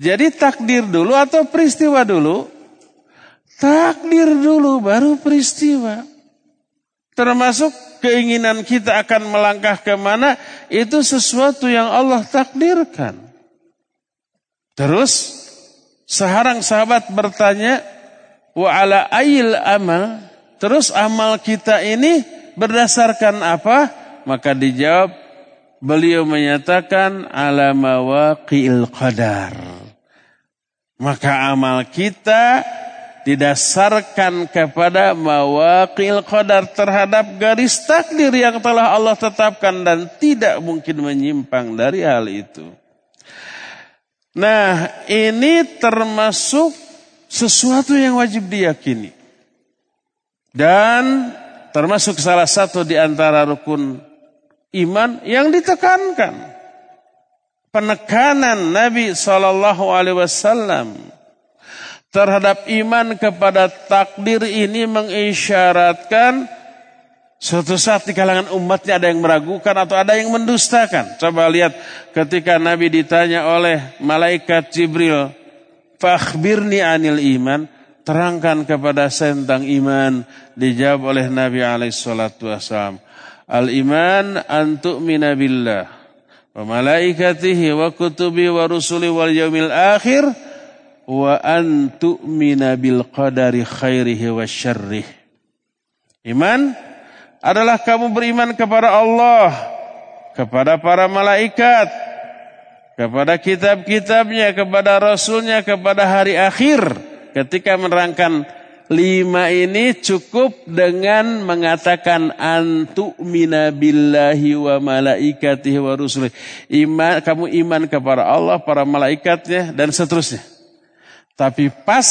Jadi takdir dulu atau peristiwa dulu? Takdir dulu baru peristiwa. Termasuk keinginan kita akan melangkah ke mana itu sesuatu yang Allah takdirkan. Terus seharang sahabat bertanya wa ala ayil amal terus amal kita ini berdasarkan apa? Maka dijawab beliau menyatakan ala mawaqi'il qadar. Maka amal kita didasarkan kepada mawakil qadar terhadap garis takdir yang telah Allah tetapkan dan tidak mungkin menyimpang dari hal itu. Nah, ini termasuk sesuatu yang wajib diyakini. Dan termasuk salah satu di antara rukun iman yang ditekankan. Penekanan Nabi Shallallahu Alaihi Wasallam terhadap iman kepada takdir ini mengisyaratkan suatu saat di kalangan umatnya ada yang meragukan atau ada yang mendustakan. Coba lihat ketika Nabi ditanya oleh malaikat Jibril, "Fakhbirni anil iman." Terangkan kepada saya tentang iman. Dijawab oleh Nabi alaihi salatu wasallam. Al-iman antuk minabillah wa malaikatihi wa kutubi wa rusuli wal yaumil akhir wa an tu'mina bil qadari khairihi wa syarrih. Iman adalah kamu beriman kepada Allah, kepada para malaikat, kepada kitab-kitabnya, kepada rasulnya, kepada hari akhir. Ketika menerangkan lima ini cukup dengan mengatakan antu billahi wa malaikatihi wa rusulih. Iman, kamu iman kepada Allah, para malaikatnya, dan seterusnya. Tapi pas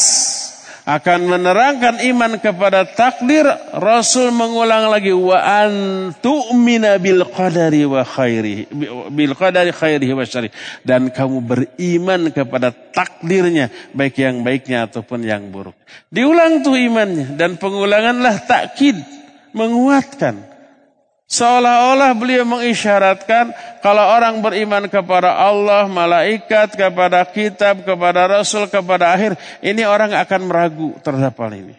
akan menerangkan iman kepada takdir, Rasul mengulang lagi wa antu'mina bil qadari wa khairi bil qadari khairihi wa syarih dan kamu beriman kepada takdirnya baik yang baiknya ataupun yang buruk. Diulang tuh imannya dan pengulanganlah takkid menguatkan Seolah-olah beliau mengisyaratkan kalau orang beriman kepada Allah, malaikat, kepada kitab, kepada rasul, kepada akhir, ini orang akan meragu terhadap hal ini.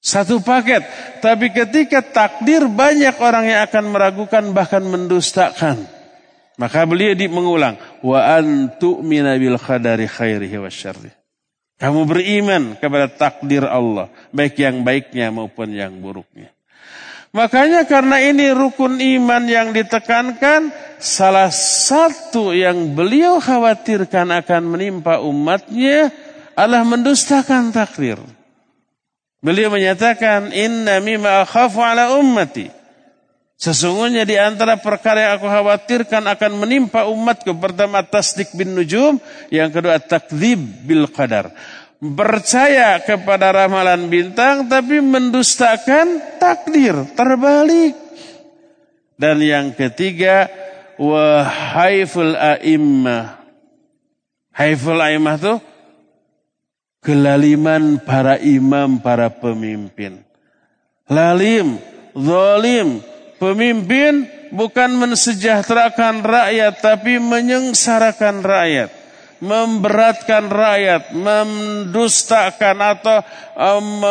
Satu paket, tapi ketika takdir banyak orang yang akan meragukan bahkan mendustakan. Maka beliau di mengulang, wa antu minabil khadari khairihi wa syarri. Kamu beriman kepada takdir Allah, baik yang baiknya maupun yang buruknya. Makanya karena ini rukun iman yang ditekankan, salah satu yang beliau khawatirkan akan menimpa umatnya adalah mendustakan takdir. Beliau menyatakan, Inna mima akhafu ala ummati. Sesungguhnya di antara perkara yang aku khawatirkan akan menimpa umatku. Pertama tasdik bin nujum. Yang kedua takdzib bil qadar percaya kepada ramalan bintang tapi mendustakan takdir terbalik. Dan yang ketiga wahaiful a'immah. Haiful a'immah itu kelaliman para imam, para pemimpin. Lalim, zalim. Pemimpin bukan mensejahterakan rakyat tapi menyengsarakan rakyat memberatkan rakyat, mendustakan atau um,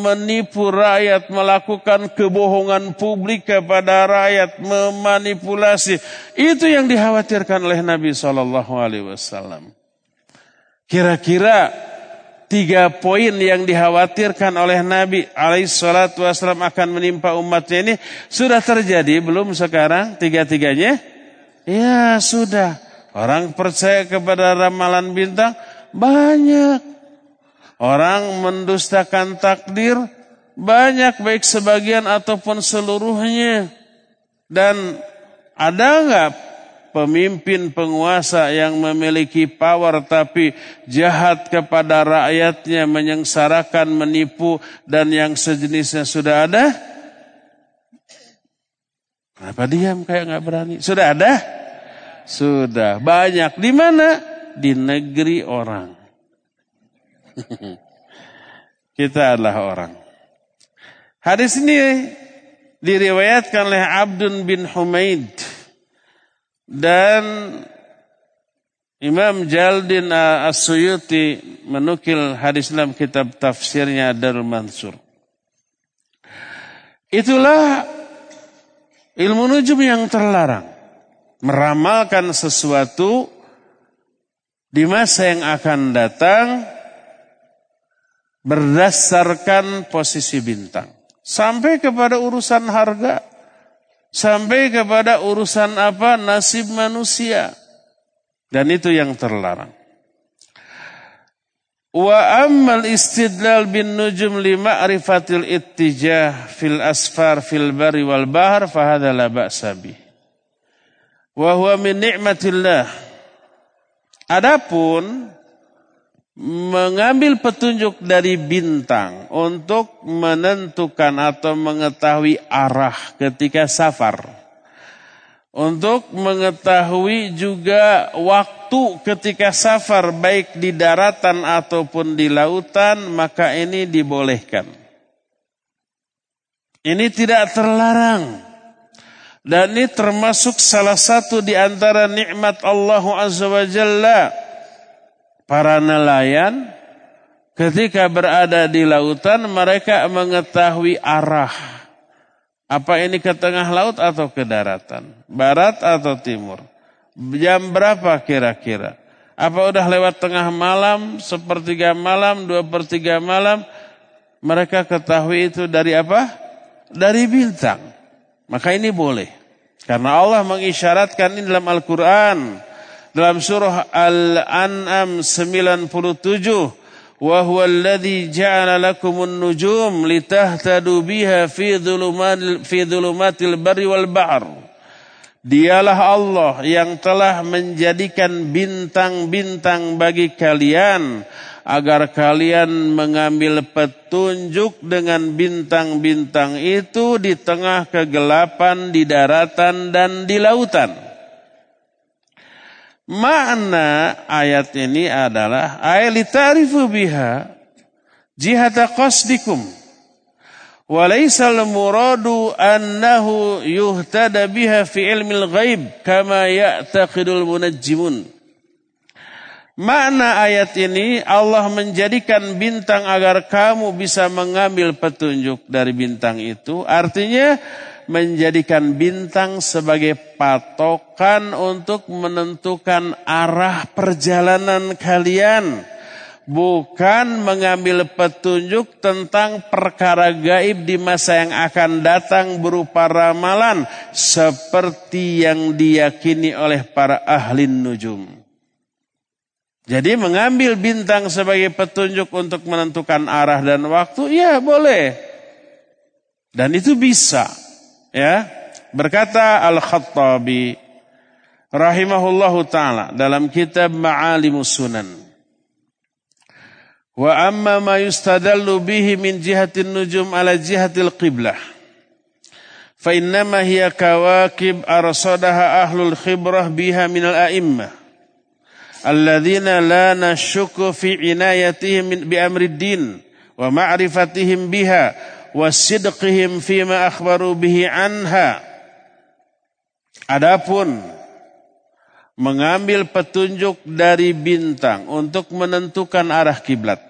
menipu rakyat, melakukan kebohongan publik kepada rakyat, memanipulasi. Itu yang dikhawatirkan oleh Nabi Shallallahu Alaihi Wasallam. Kira-kira tiga poin yang dikhawatirkan oleh Nabi alaihissalatu wassalam akan menimpa umatnya ini sudah terjadi belum sekarang tiga-tiganya? Ya sudah. Orang percaya kepada ramalan bintang banyak. Orang mendustakan takdir banyak baik sebagian ataupun seluruhnya. Dan ada nggak pemimpin penguasa yang memiliki power tapi jahat kepada rakyatnya, menyengsarakan, menipu dan yang sejenisnya sudah ada? Kenapa diam kayak nggak berani? Sudah ada? Sudah banyak. Di mana? Di negeri orang. Kita adalah orang. Hadis ini diriwayatkan oleh Abdun bin Humaid dan Imam Jaldin As-Suyuti menukil hadis dalam kitab tafsirnya Darul Mansur. Itulah ilmu nujum yang terlarang meramalkan sesuatu di masa yang akan datang berdasarkan posisi bintang. Sampai kepada urusan harga, sampai kepada urusan apa nasib manusia. Dan itu yang terlarang. Wa ammal istidlal bin nujum li ma'rifatil ittijah fil asfar fil bari wal bahr fahadha la. Wahwa min ni'matillah. Adapun mengambil petunjuk dari bintang untuk menentukan atau mengetahui arah ketika safar. Untuk mengetahui juga waktu ketika safar baik di daratan ataupun di lautan maka ini dibolehkan. Ini tidak terlarang. Dan ini termasuk salah satu di antara nikmat Allah Azza wa Jalla. Para nelayan ketika berada di lautan mereka mengetahui arah. Apa ini ke tengah laut atau ke daratan? Barat atau timur? Jam berapa kira-kira? Apa udah lewat tengah malam, sepertiga malam, dua pertiga malam? Mereka ketahui itu dari apa? Dari bintang. Maka ini boleh. Karena Allah mengisyaratkan ini dalam Al-Quran. Dalam surah Al-An'am 97. Wa huwa alladhi ja'ala lakumun nujum litahtadu biha fi dhulumatil, fi dhulumatil bari wal bahr. Dialah Allah yang telah menjadikan bintang-bintang bagi kalian agar kalian mengambil petunjuk dengan bintang-bintang itu di tengah kegelapan di daratan dan di lautan. Makna ayat ini adalah ayatitarifu biha jihata qasdikum. Walaisal muradu annahu yuhtada biha fi ilmil ghaib kama ya'taqidul munajjimun. Makna ayat ini Allah menjadikan bintang agar kamu bisa mengambil petunjuk dari bintang itu. Artinya menjadikan bintang sebagai patokan untuk menentukan arah perjalanan kalian. Bukan mengambil petunjuk tentang perkara gaib di masa yang akan datang berupa ramalan. Seperti yang diyakini oleh para ahli nujum. Jadi mengambil bintang sebagai petunjuk untuk menentukan arah dan waktu, ya boleh. Dan itu bisa. Ya. Berkata Al-Khattabi rahimahullahu taala dalam kitab Ma'alimus Sunan. Wa amma ma yustadallu bihi min jihatin nujum ala jihatil qiblah. Fa innama hiya kawakib arsadaha ahlul khibrah biha minal a'immah alladzina la nasyuku fi inayatihim bi amri din wa ma'rifatihim biha wasidqihim fima akhbaru bihi anha. Adapun mengambil petunjuk dari bintang untuk menentukan arah kiblat.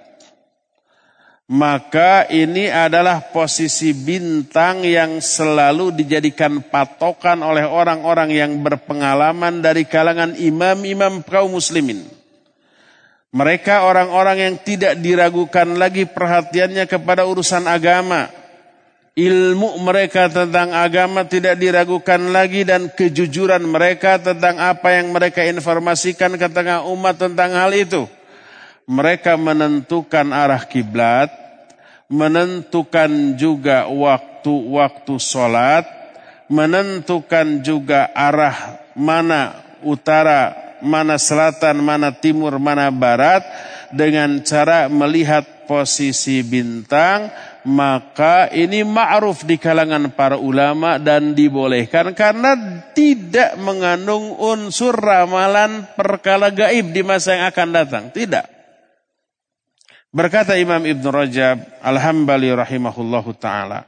Maka ini adalah posisi bintang yang selalu dijadikan patokan oleh orang-orang yang berpengalaman dari kalangan imam-imam kaum muslimin. Mereka orang-orang yang tidak diragukan lagi perhatiannya kepada urusan agama ilmu mereka tentang agama tidak diragukan lagi dan kejujuran mereka tentang apa yang mereka informasikan ke tengah umat tentang hal itu. Mereka menentukan arah kiblat, menentukan juga waktu-waktu sholat, menentukan juga arah mana utara, mana selatan, mana timur, mana barat dengan cara melihat posisi bintang, maka ini ma'ruf di kalangan para ulama dan dibolehkan karena tidak mengandung unsur ramalan perkala gaib di masa yang akan datang. Tidak. Berkata Imam Ibn Rajab Al-Hambali rahimahullahu ta'ala.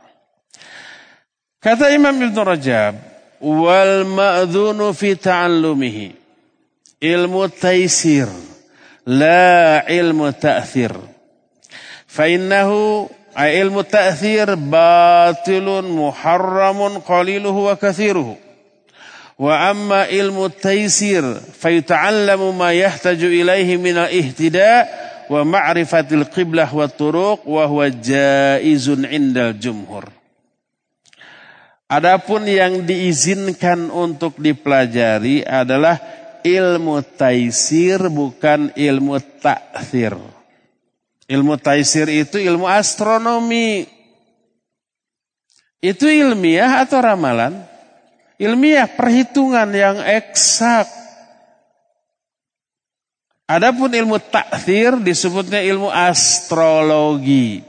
Kata Imam Ibn Rajab, wal ma'dhunu fi ta'allumihi ilmu taisir la ilmu ta'thir. Fa ilmu ta'thir batilun muharramun qaliluhu wa kathiruhu. Wa amma ilmu taysir fayuta'allamu ma yahtaju ilaihi min al-ihtida wa ma'rifatil qiblah wa turuq wa huwa jaizun indal jumhur. Adapun yang diizinkan untuk dipelajari adalah ilmu taisir bukan ilmu ta'thir. Ilmu taisir itu ilmu astronomi. Itu ilmiah atau ramalan? Ilmiah perhitungan yang eksak. Adapun ilmu takdir disebutnya ilmu astrologi.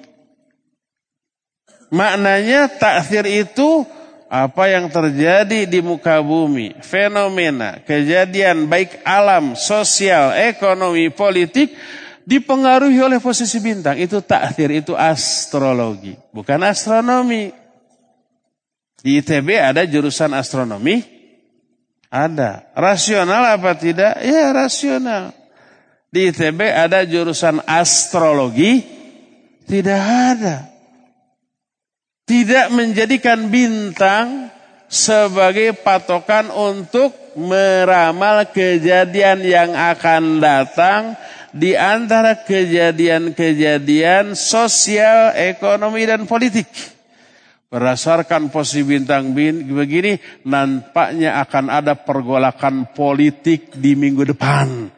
Maknanya takdir itu apa yang terjadi di muka bumi, fenomena, kejadian baik alam, sosial, ekonomi, politik dipengaruhi oleh posisi bintang. Itu takdir, itu astrologi. Bukan astronomi. Di ITB ada jurusan astronomi? Ada. Rasional apa tidak? Ya rasional. Di ITB ada jurusan astrologi? Tidak ada. Tidak menjadikan bintang sebagai patokan untuk meramal kejadian yang akan datang di antara kejadian-kejadian sosial, ekonomi, dan politik. Berdasarkan posisi bintang bin begini, nampaknya akan ada pergolakan politik di minggu depan.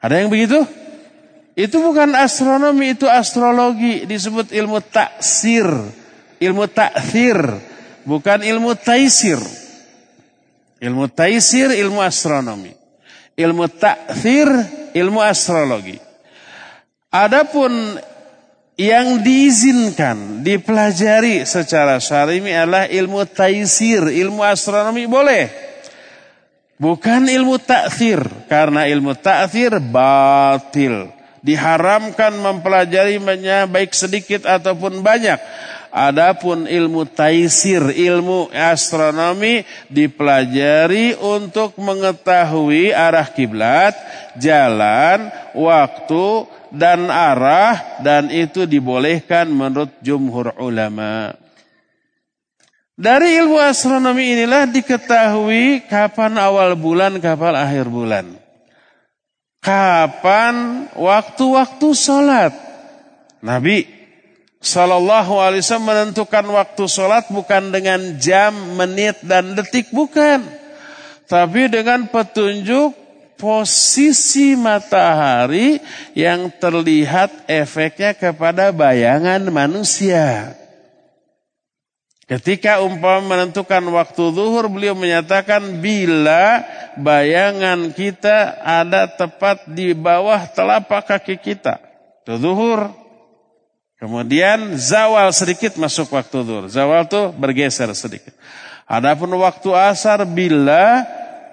Ada yang begitu? Itu bukan astronomi, itu astrologi. Disebut ilmu taksir. Ilmu taksir. Bukan ilmu taisir. Ilmu taisir, ilmu astronomi. Ilmu taksir, ilmu astrologi. Adapun yang diizinkan dipelajari secara syar'i adalah ilmu taisir, ilmu astronomi boleh. Bukan ilmu takfir, karena ilmu takfir batil. Diharamkan mempelajarinya baik sedikit ataupun banyak. Adapun ilmu taisir, ilmu astronomi dipelajari untuk mengetahui arah kiblat, jalan, waktu, dan arah dan itu dibolehkan menurut jumhur ulama. Dari ilmu astronomi inilah diketahui kapan awal bulan, kapan akhir bulan. Kapan waktu-waktu sholat. Nabi Sallallahu alaihi wasallam menentukan waktu sholat bukan dengan jam, menit, dan detik, bukan. Tapi dengan petunjuk posisi matahari yang terlihat efeknya kepada bayangan manusia. Ketika umpama menentukan waktu zuhur, beliau menyatakan bila bayangan kita ada tepat di bawah telapak kaki kita. Itu zuhur. Kemudian zawal sedikit masuk waktu zuhur. Zawal tuh bergeser sedikit. Adapun waktu asar bila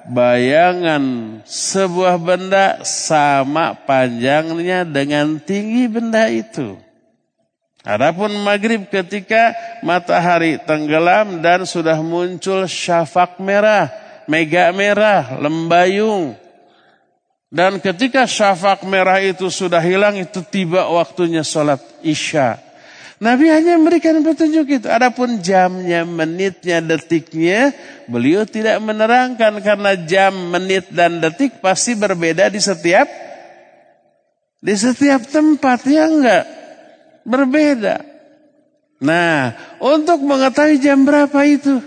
bayangan sebuah benda sama panjangnya dengan tinggi benda itu. Adapun maghrib ketika matahari tenggelam dan sudah muncul syafak merah, mega merah, lembayung. Dan ketika syafak merah itu sudah hilang, itu tiba waktunya sholat isya. Nabi hanya memberikan petunjuk itu. Adapun jamnya, menitnya, detiknya, beliau tidak menerangkan karena jam, menit, dan detik pasti berbeda di setiap di setiap tempat ya enggak berbeda. Nah, untuk mengetahui jam berapa itu?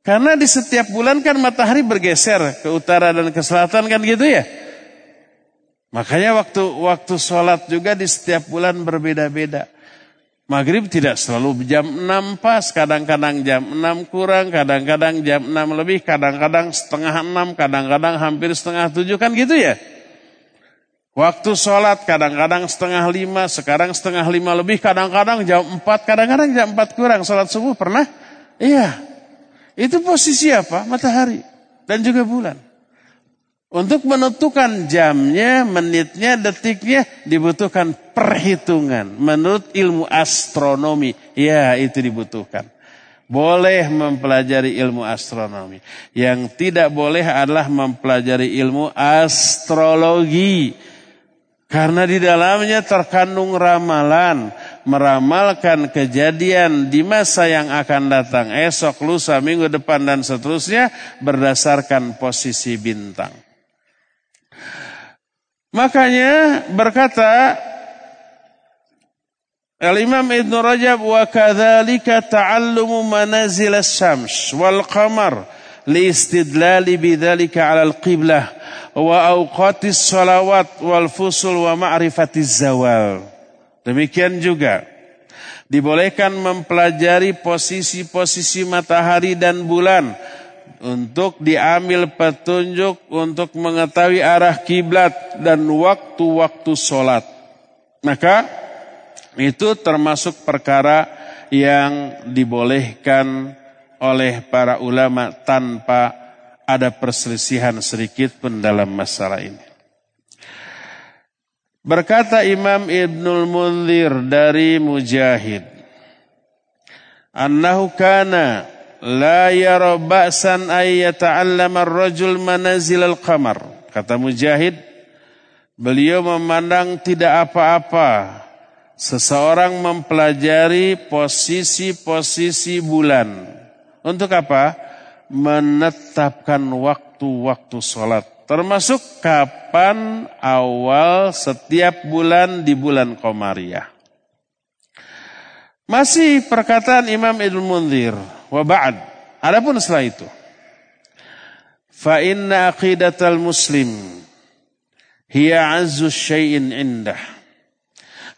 Karena di setiap bulan kan matahari bergeser ke utara dan ke selatan kan gitu ya. Makanya waktu waktu sholat juga di setiap bulan berbeda-beda. Maghrib tidak selalu jam 6 pas, kadang-kadang jam 6 kurang, kadang-kadang jam 6 lebih, kadang-kadang setengah 6, kadang-kadang hampir setengah 7 kan gitu ya. Waktu sholat kadang-kadang setengah lima, sekarang setengah lima lebih, kadang-kadang jam empat, kadang-kadang jam empat kurang. Sholat subuh pernah? Iya. Itu posisi apa? Matahari. Dan juga bulan. Untuk menentukan jamnya, menitnya, detiknya dibutuhkan perhitungan. Menurut ilmu astronomi. Ya itu dibutuhkan. Boleh mempelajari ilmu astronomi. Yang tidak boleh adalah mempelajari ilmu astrologi karena di dalamnya terkandung ramalan, meramalkan kejadian di masa yang akan datang, esok, lusa, minggu depan dan seterusnya berdasarkan posisi bintang. Makanya berkata Al-Imam Ibn Rajab wa kadzalika ta'allumu manazil asy-syams wal qamar li istidlali bidzalika 'ala al-qiblah wa awqatis salawat wal wa zawal. Demikian juga dibolehkan mempelajari posisi-posisi matahari dan bulan untuk diambil petunjuk untuk mengetahui arah kiblat dan waktu-waktu sholat. Maka itu termasuk perkara yang dibolehkan oleh para ulama tanpa ada perselisihan sedikit pun dalam masalah ini. Berkata Imam Ibnul Munzir dari Mujahid, "Annahu kana la yara ba'san ay yata'allama ar-rajul manazil al-qamar." Kata Mujahid, beliau memandang tidak apa-apa seseorang mempelajari posisi-posisi bulan. Untuk apa? menetapkan waktu-waktu sholat. Termasuk kapan awal setiap bulan di bulan Komariah. Masih perkataan Imam Ibn Munzir. Wa. Adapun setelah itu. Fa inna aqidatal muslim. Hiya azzu syai'in indah.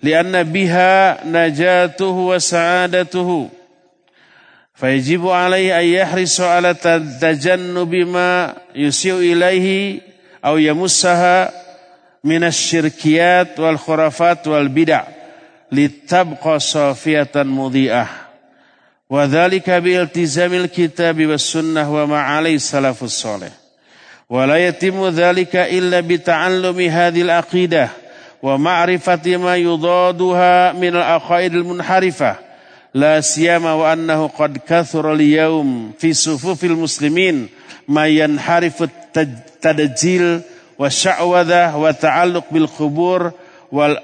Lianna biha najatuhu wa sa'adatuhu. Fayjibu alaihi ayyahrisu ala tajannubi ma yusiu ilaihi au yamussaha minas syirkiyat wal khurafat wal bid'ah litabqa safiyatan mudhi'ah. Wa dhalika bi iltizamil kitabi was sunnah wa ma alai salafus salih. Wa la yatimu dhalika illa bi ta'allumi hadhil aqidah wa ma'rifati ma yudaduha min al aqaidil munharifah la siyama wa annahu qad kathura al-yawm fi sufufil muslimin ma yanharifu tadjil wa sya'wadha wa ta'alluq bil qubur wal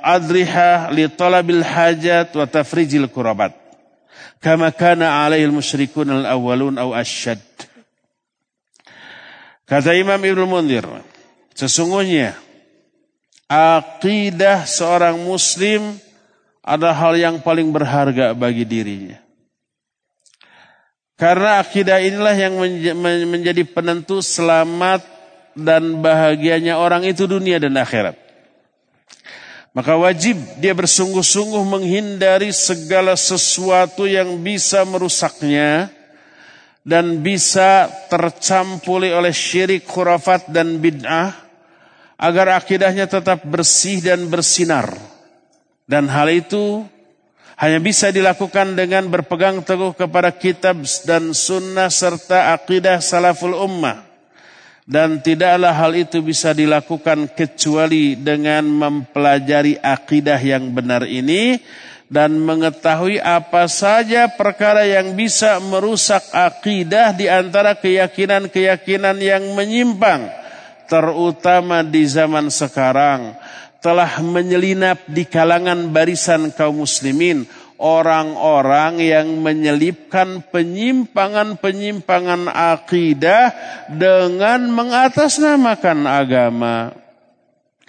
adriha li talabil hajat wa tafrijil kurabat. Kama kana alaihi al-musyrikun al-awwalun aw asyad kata Imam Ibnu Munzir sesungguhnya akidah seorang muslim ada hal yang paling berharga bagi dirinya. Karena akidah inilah yang menjadi penentu selamat dan bahagianya orang itu dunia dan akhirat. Maka wajib dia bersungguh-sungguh menghindari segala sesuatu yang bisa merusaknya dan bisa tercampuri oleh syirik, khurafat dan bid'ah agar akidahnya tetap bersih dan bersinar dan hal itu hanya bisa dilakukan dengan berpegang teguh kepada kitab dan sunnah serta akidah salaful ummah. dan tidaklah hal itu bisa dilakukan kecuali dengan mempelajari akidah yang benar ini dan mengetahui apa saja perkara yang bisa merusak akidah di antara keyakinan-keyakinan yang menyimpang terutama di zaman sekarang telah menyelinap di kalangan barisan kaum muslimin orang-orang yang menyelipkan penyimpangan-penyimpangan akidah dengan mengatasnamakan agama.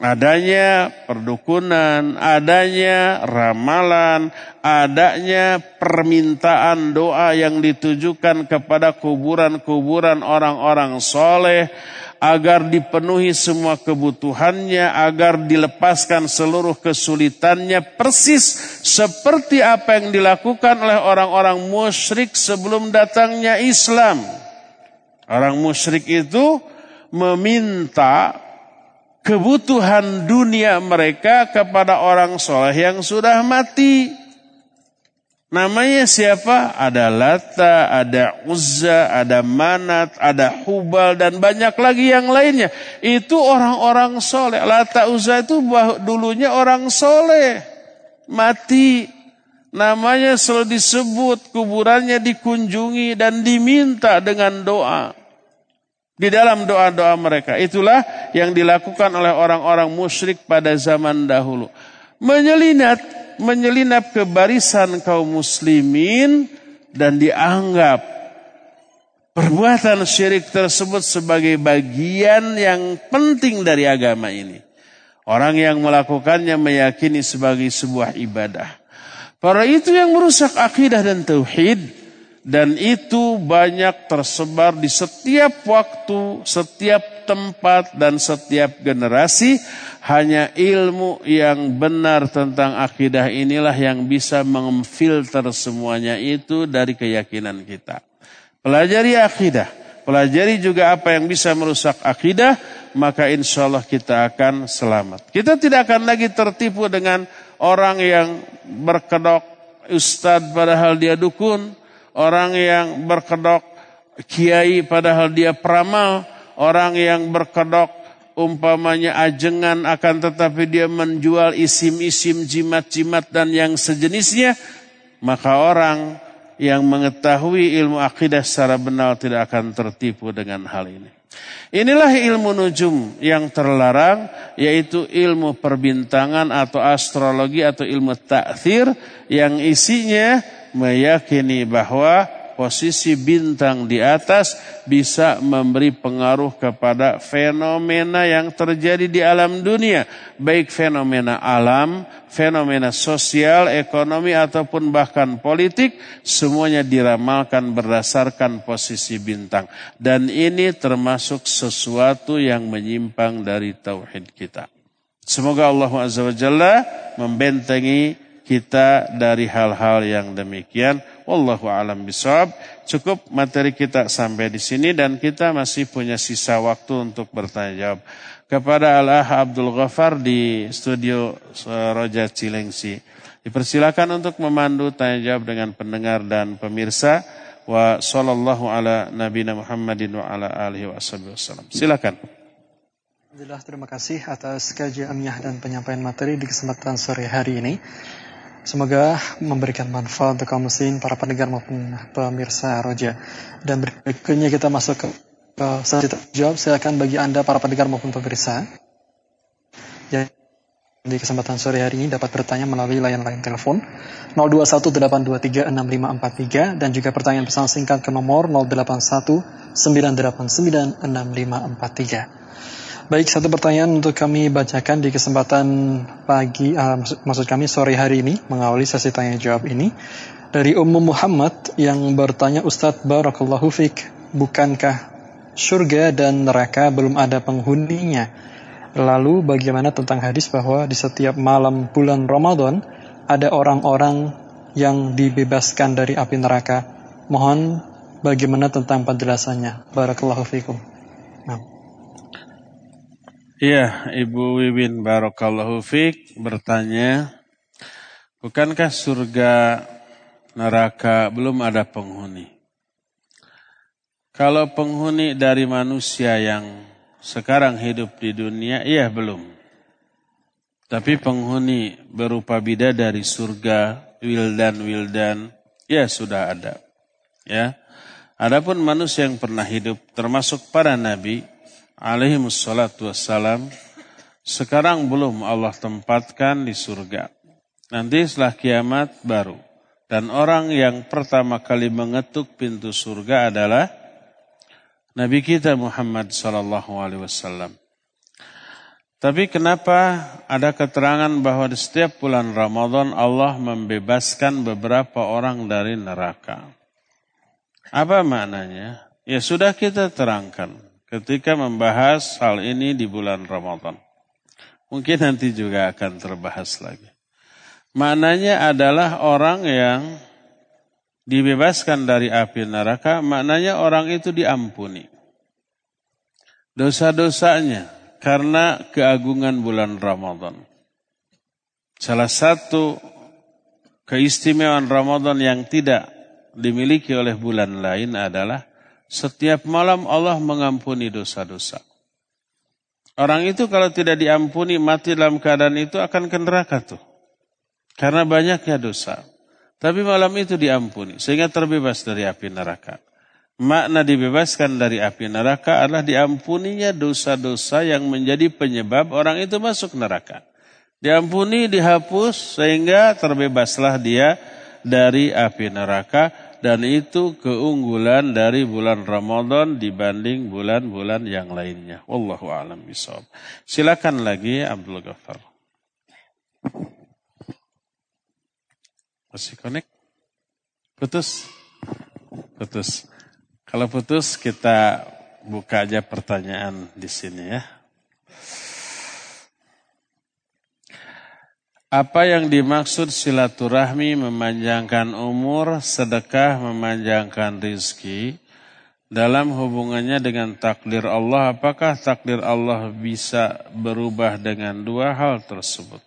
Adanya perdukunan, adanya ramalan, adanya permintaan doa yang ditujukan kepada kuburan-kuburan orang-orang soleh, agar dipenuhi semua kebutuhannya, agar dilepaskan seluruh kesulitannya, persis seperti apa yang dilakukan oleh orang-orang musyrik sebelum datangnya Islam. Orang musyrik itu meminta kebutuhan dunia mereka kepada orang soleh yang sudah mati. Namanya siapa? Ada Lata, ada Uzza, ada Manat, ada Hubal dan banyak lagi yang lainnya. Itu orang-orang soleh. Lata Uzza itu dulunya orang soleh. Mati. Namanya selalu disebut, kuburannya dikunjungi dan diminta dengan doa. Di dalam doa-doa mereka. Itulah yang dilakukan oleh orang-orang musyrik pada zaman dahulu. Menyelinap menyelinap ke barisan kaum muslimin dan dianggap perbuatan syirik tersebut sebagai bagian yang penting dari agama ini. Orang yang melakukannya meyakini sebagai sebuah ibadah. Para itu yang merusak akidah dan tauhid dan itu banyak tersebar di setiap waktu, setiap tempat dan setiap generasi. Hanya ilmu yang benar tentang akidah inilah yang bisa memfilter semuanya itu dari keyakinan kita. Pelajari akidah, pelajari juga apa yang bisa merusak akidah, maka insya Allah kita akan selamat. Kita tidak akan lagi tertipu dengan orang yang berkedok ustadz padahal dia dukun, orang yang berkedok kiai padahal dia peramal, orang yang berkedok umpamanya ajengan akan tetapi dia menjual isim-isim jimat-jimat dan yang sejenisnya, maka orang yang mengetahui ilmu akidah secara benar tidak akan tertipu dengan hal ini. Inilah ilmu nujum yang terlarang yaitu ilmu perbintangan atau astrologi atau ilmu takthir yang isinya meyakini bahwa posisi bintang di atas bisa memberi pengaruh kepada fenomena yang terjadi di alam dunia, baik fenomena alam, fenomena sosial, ekonomi ataupun bahkan politik, semuanya diramalkan berdasarkan posisi bintang. Dan ini termasuk sesuatu yang menyimpang dari tauhid kita. Semoga Allah Azza wa membentengi kita dari hal-hal yang demikian. Wallahu alam bisawab. Cukup materi kita sampai di sini dan kita masih punya sisa waktu untuk bertanya jawab. Kepada Allah Abdul Ghaffar di studio Roja Cilengsi. Dipersilakan untuk memandu tanya jawab dengan pendengar dan pemirsa. Wa sallallahu ala nabina Muhammadin wa ala alihi wa wasallam. Silakan. Alhamdulillah terima kasih atas kajian dan penyampaian materi di kesempatan sore hari ini. Semoga memberikan manfaat untuk kaum muslim, para pendengar maupun pemirsa Roja. Dan berikutnya kita masuk ke, ke selanjutnya jawab. Silakan bagi Anda para pendengar maupun pemirsa. Yang di kesempatan sore hari ini dapat bertanya melalui layan-layan telepon 0218236543 dan juga pertanyaan pesan singkat ke nomor 0819896543. Baik, satu pertanyaan untuk kami bacakan di kesempatan pagi, uh, maksud, kami sore hari ini, mengawali sesi tanya jawab ini. Dari Ummu Muhammad yang bertanya, Ustadz Barakallahu Fik, bukankah surga dan neraka belum ada penghuninya? Lalu bagaimana tentang hadis bahwa di setiap malam bulan Ramadan ada orang-orang yang dibebaskan dari api neraka? Mohon bagaimana tentang penjelasannya? Barakallahu fikum. Iya, Ibu Wiwin Barokallahu Fik bertanya, bukankah surga neraka belum ada penghuni? Kalau penghuni dari manusia yang sekarang hidup di dunia, iya belum. Tapi penghuni berupa bidadari surga, wildan-wildan, ya sudah ada. Ya. Adapun manusia yang pernah hidup termasuk para nabi alaihi wassalatu wassalam sekarang belum Allah tempatkan di surga. Nanti setelah kiamat baru. Dan orang yang pertama kali mengetuk pintu surga adalah Nabi kita Muhammad sallallahu alaihi wasallam. Tapi kenapa ada keterangan bahwa di setiap bulan Ramadan Allah membebaskan beberapa orang dari neraka? Apa maknanya? Ya sudah kita terangkan ketika membahas hal ini di bulan Ramadan. Mungkin nanti juga akan terbahas lagi. Maknanya adalah orang yang dibebaskan dari api neraka, maknanya orang itu diampuni. Dosa-dosanya, karena keagungan bulan Ramadan. Salah satu keistimewaan Ramadan yang tidak dimiliki oleh bulan lain adalah setiap malam Allah mengampuni dosa-dosa. Orang itu kalau tidak diampuni mati dalam keadaan itu akan ke neraka tuh. Karena banyaknya dosa. Tapi malam itu diampuni sehingga terbebas dari api neraka. Makna dibebaskan dari api neraka adalah diampuninya dosa-dosa yang menjadi penyebab orang itu masuk neraka. Diampuni, dihapus sehingga terbebaslah dia dari api neraka dan itu keunggulan dari bulan Ramadan dibanding bulan-bulan yang lainnya. Wallahu a'lam bishawab. Silakan lagi Abdul Ghaffar. Masih connect? Putus? Putus. Kalau putus kita buka aja pertanyaan di sini ya. Apa yang dimaksud silaturahmi memanjangkan umur, sedekah memanjangkan rizki, dalam hubungannya dengan takdir Allah, apakah takdir Allah bisa berubah dengan dua hal tersebut?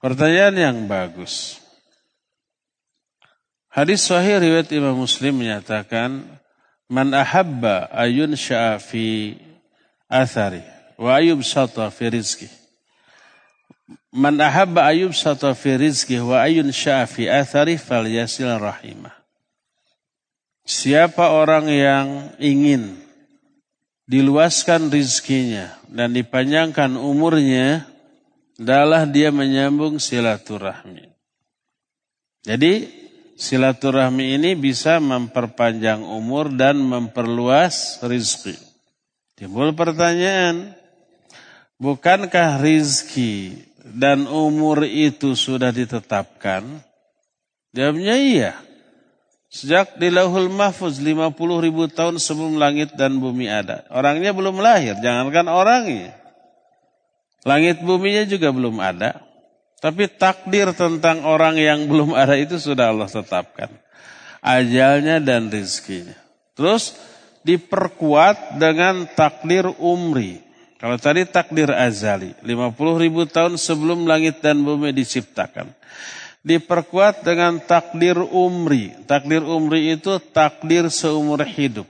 Pertanyaan yang bagus. Hadis sahih riwayat Imam Muslim menyatakan, "Man ahabba ayun fi athari wa ayub sata fi rizki." Man ahabba ayub sata fi rizki wa ayun fi athari falyasil rahimah. Siapa orang yang ingin diluaskan rizkinya dan dipanjangkan umurnya, adalah dia menyambung silaturahmi. Jadi silaturahmi ini bisa memperpanjang umur dan memperluas rizki. Timbul pertanyaan, bukankah rizki dan umur itu sudah ditetapkan? Jawabnya iya. Sejak di lauhul mahfuz 50 ribu tahun sebelum langit dan bumi ada. Orangnya belum lahir, jangankan orangnya. Langit buminya juga belum ada. Tapi takdir tentang orang yang belum ada itu sudah Allah tetapkan. Ajalnya dan rizkinya. Terus diperkuat dengan takdir umri. Kalau tadi takdir azali, 50 ribu tahun sebelum langit dan bumi diciptakan. Diperkuat dengan takdir umri. Takdir umri itu takdir seumur hidup.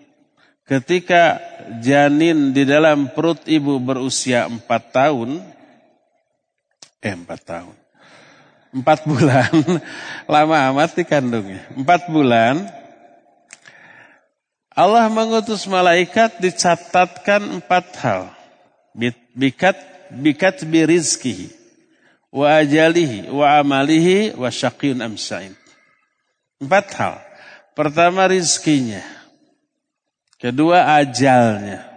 Ketika janin di dalam perut ibu berusia 4 tahun, eh 4 tahun. Empat bulan, lama amat dikandungnya. Empat bulan, Allah mengutus malaikat dicatatkan empat hal. Bikat, bikat birizkihi, wa ajalihi, wa amalihi, wa syaqiyun amsain. Empat hal. Pertama rizkinya. Kedua ajalnya.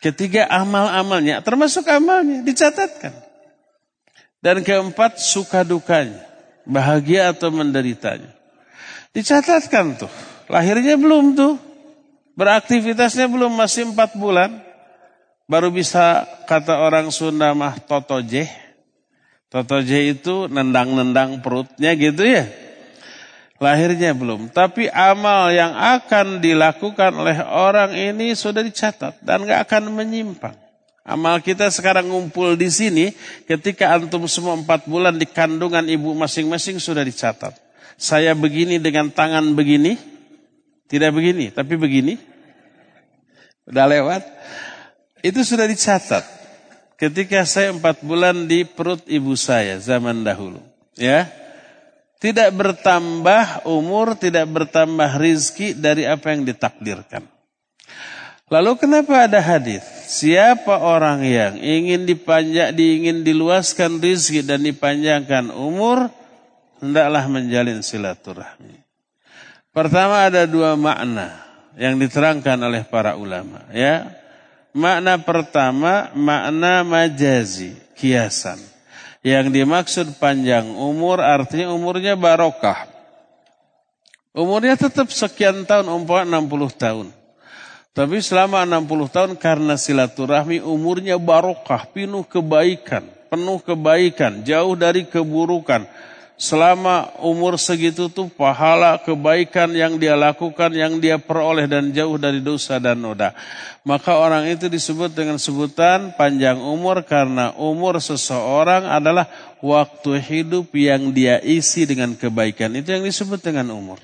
Ketiga amal-amalnya, termasuk amalnya, dicatatkan. Dan keempat suka dukanya, bahagia atau menderitanya. Dicatatkan tuh, lahirnya belum tuh, beraktivitasnya belum masih empat bulan. Baru bisa kata orang Sunda mah totoje. Totoje itu nendang-nendang perutnya gitu ya. Lahirnya belum. Tapi amal yang akan dilakukan oleh orang ini sudah dicatat dan gak akan menyimpang. Amal kita sekarang ngumpul di sini ketika antum semua empat bulan di kandungan ibu masing-masing sudah dicatat. Saya begini dengan tangan begini, Tidak begini, tapi begini. Udah lewat. Itu sudah dicatat. Ketika saya empat bulan di perut ibu saya zaman dahulu. Ya, tidak bertambah umur, tidak bertambah rizki dari apa yang ditakdirkan. Lalu kenapa ada hadis? Siapa orang yang ingin dipanjang, diingin diluaskan rizki dan dipanjangkan umur, hendaklah menjalin silaturahmi. Pertama ada dua makna yang diterangkan oleh para ulama. Ya, makna pertama makna majazi, kiasan. Yang dimaksud panjang umur artinya umurnya barokah. Umurnya tetap sekian tahun, umpama 60 tahun. Tapi selama 60 tahun karena silaturahmi umurnya barokah, penuh kebaikan, penuh kebaikan, jauh dari keburukan. Selama umur segitu tuh pahala kebaikan yang dia lakukan, yang dia peroleh dan jauh dari dosa dan noda. Maka orang itu disebut dengan sebutan panjang umur karena umur seseorang adalah waktu hidup yang dia isi dengan kebaikan. Itu yang disebut dengan umur.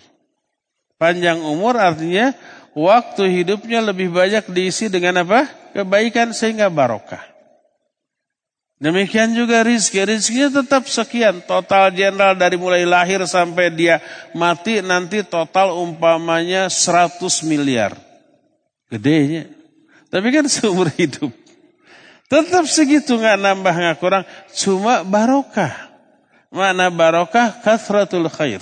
Panjang umur artinya waktu hidupnya lebih banyak diisi dengan apa? Kebaikan sehingga barokah. Demikian juga rizki. Rizkinya tetap sekian. Total jenderal dari mulai lahir sampai dia mati nanti total umpamanya 100 miliar. Gedenya. Tapi kan seumur hidup. Tetap segitu nggak nambah nggak kurang. Cuma barokah. Mana barokah? Kathratul khair.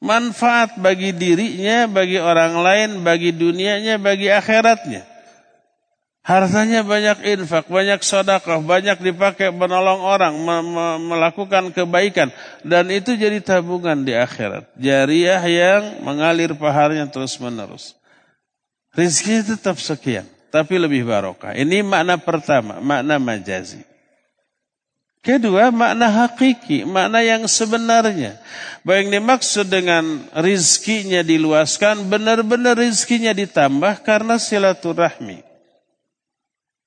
Manfaat bagi dirinya, bagi orang lain, bagi dunianya, bagi akhiratnya. Hartanya banyak infak, banyak sodakah, banyak dipakai menolong orang, me me melakukan kebaikan. Dan itu jadi tabungan di akhirat. Jariah yang mengalir paharnya terus menerus. Rizkinya tetap sekian, tapi lebih barokah. Ini makna pertama, makna majazi. Kedua, makna hakiki, makna yang sebenarnya. Yang dimaksud dengan rizkinya diluaskan, benar-benar rizkinya ditambah karena silaturahmi.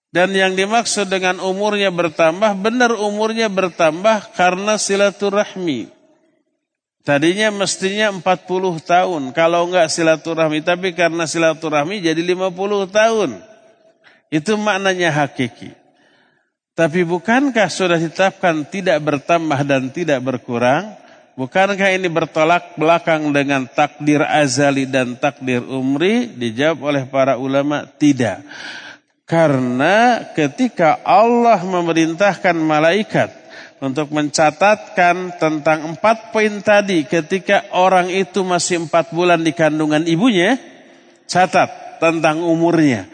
Dan yang dimaksud dengan umurnya bertambah, benar umurnya bertambah karena silaturahmi. Tadinya mestinya 40 tahun, kalau enggak silaturahmi. Tapi karena silaturahmi jadi 50 tahun. Itu maknanya hakiki. Tapi bukankah sudah ditetapkan tidak bertambah dan tidak berkurang? Bukankah ini bertolak belakang dengan takdir azali dan takdir umri? Dijawab oleh para ulama, tidak. Karena ketika Allah memerintahkan malaikat untuk mencatatkan tentang empat poin tadi ketika orang itu masih empat bulan di kandungan ibunya, catat tentang umurnya.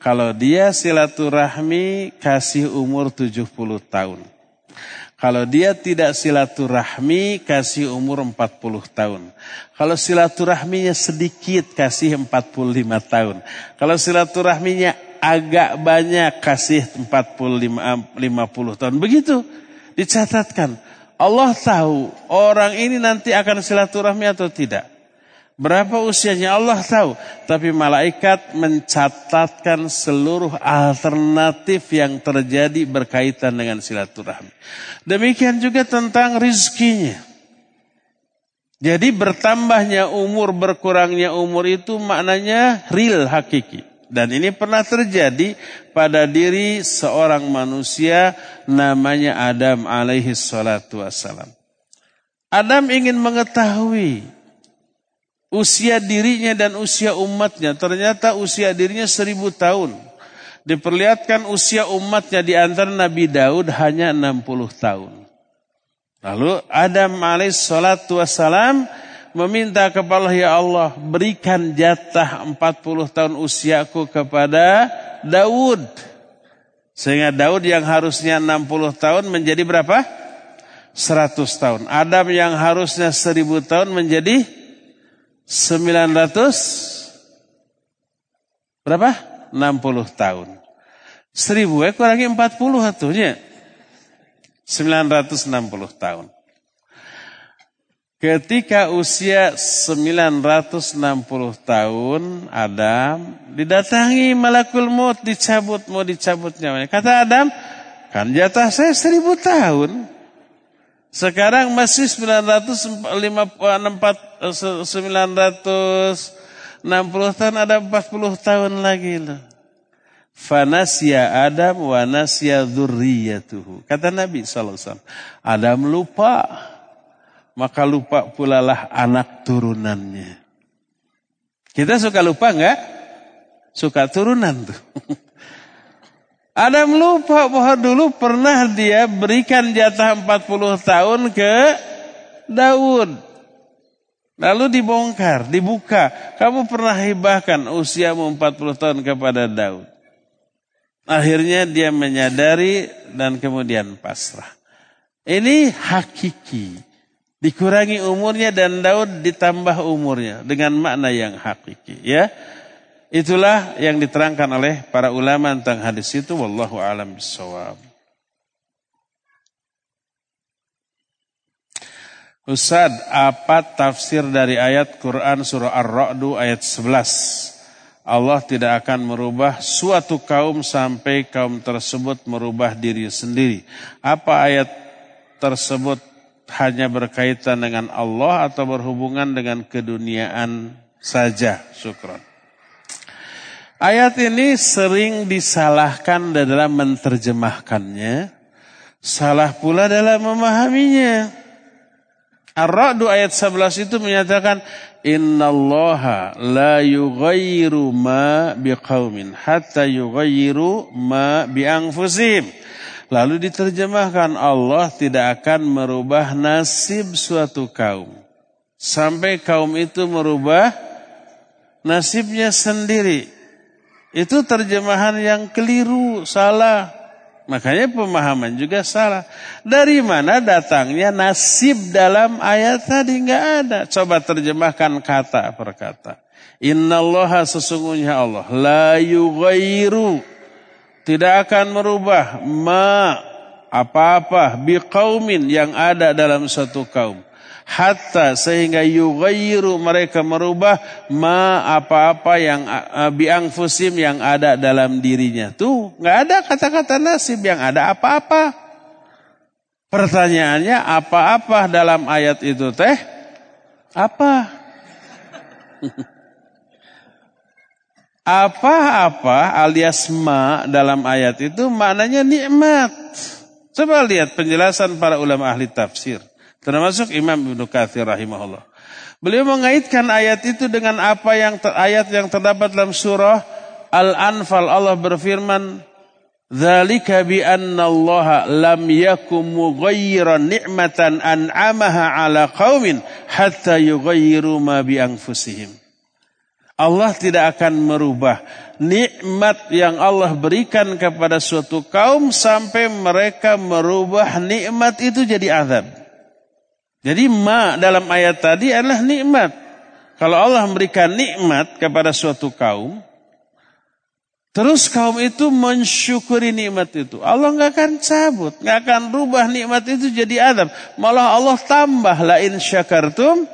Kalau dia silaturahmi kasih umur 70 tahun. Kalau dia tidak silaturahmi kasih umur 40 tahun. Kalau silaturahminya sedikit kasih 45 tahun. Kalau silaturahminya agak banyak kasih 45 50 tahun. Begitu dicatatkan. Allah tahu orang ini nanti akan silaturahmi atau tidak. Berapa usianya Allah tahu. Tapi malaikat mencatatkan seluruh alternatif yang terjadi berkaitan dengan silaturahmi. Demikian juga tentang rizkinya. Jadi bertambahnya umur, berkurangnya umur itu maknanya real hakiki. Dan ini pernah terjadi pada diri seorang manusia namanya Adam alaihi salatu wassalam. Adam ingin mengetahui usia dirinya dan usia umatnya. Ternyata usia dirinya seribu tahun. Diperlihatkan usia umatnya di antara Nabi Daud hanya 60 tahun. Lalu Adam alaihi salatu wassalam meminta kepada ya Allah berikan jatah 40 tahun usiaku kepada Daud. Sehingga Daud yang harusnya 60 tahun menjadi berapa? 100 tahun. Adam yang harusnya 1000 tahun menjadi 900 berapa? 60 tahun. 1000 eh kurangi 40 atuhnya. 960 tahun. Ketika usia 960 tahun Adam didatangi malakul maut dicabut mau dicabut nyawanya. Kata Adam, kan jatah saya 1000 tahun. Sekarang masih 950 900 60 tahun ada 40 tahun lagi loh. Fanasya Adam wa nasya dzurriyyatuhu. Kata Nabi SAW. Adam lupa, maka lupa pula lah anak turunannya. Kita suka lupa enggak? Suka turunan tuh. Adam lupa bahwa dulu pernah dia berikan jatah 40 tahun ke Daud. Lalu dibongkar, dibuka. Kamu pernah hibahkan usiamu 40 tahun kepada Daud. Akhirnya dia menyadari dan kemudian pasrah. Ini hakiki. Dikurangi umurnya dan Daud ditambah umurnya dengan makna yang hakiki. Ya, Itulah yang diterangkan oleh para ulama tentang hadis itu wallahu alam bisawab. Ustaz, apa tafsir dari ayat Quran surah Ar-Ra'du ayat 11? Allah tidak akan merubah suatu kaum sampai kaum tersebut merubah diri sendiri. Apa ayat tersebut hanya berkaitan dengan Allah atau berhubungan dengan keduniaan saja? Syukran. Ayat ini sering disalahkan dalam menerjemahkannya, salah pula dalam memahaminya. Ar-Ra'du ayat 11 itu menyatakan innallaha la yughayyiru ma biqaumin hatta yughayyiru ma bianfusihim. Lalu diterjemahkan Allah tidak akan merubah nasib suatu kaum sampai kaum itu merubah nasibnya sendiri. Itu terjemahan yang keliru, salah. Makanya pemahaman juga salah. Dari mana datangnya nasib dalam ayat tadi nggak ada. Coba terjemahkan kata per kata. Innallaha sesungguhnya Allah la yughayyiru tidak akan merubah ma apa-apa biqaumin yang ada dalam satu kaum hatta sehingga yughayyiru mereka merubah ma apa-apa yang biang fusim yang ada dalam dirinya. Tuh, nggak ada kata-kata nasib yang ada apa-apa. Pertanyaannya apa-apa dalam ayat itu teh? Apa? Apa-apa alias ma dalam ayat itu maknanya nikmat. Coba lihat penjelasan para ulama ahli tafsir. Termasuk Imam Ibnu Katsir rahimahullah. Beliau mengaitkan ayat itu dengan apa yang ter, ayat yang terdapat dalam surah Al-Anfal Allah berfirman Dzalika bi anna Allah lam yakum mughayyiran ni'matan an'amaha 'ala qaumin hatta yughayyiru ma bi anfusihim. Allah tidak akan merubah nikmat yang Allah berikan kepada suatu kaum sampai mereka merubah nikmat itu jadi azab. Jadi ma dalam ayat tadi adalah nikmat. Kalau Allah memberikan nikmat kepada suatu kaum, terus kaum itu mensyukuri nikmat itu, Allah nggak akan cabut, nggak akan rubah nikmat itu jadi adab. Malah Allah tambah la in syakartum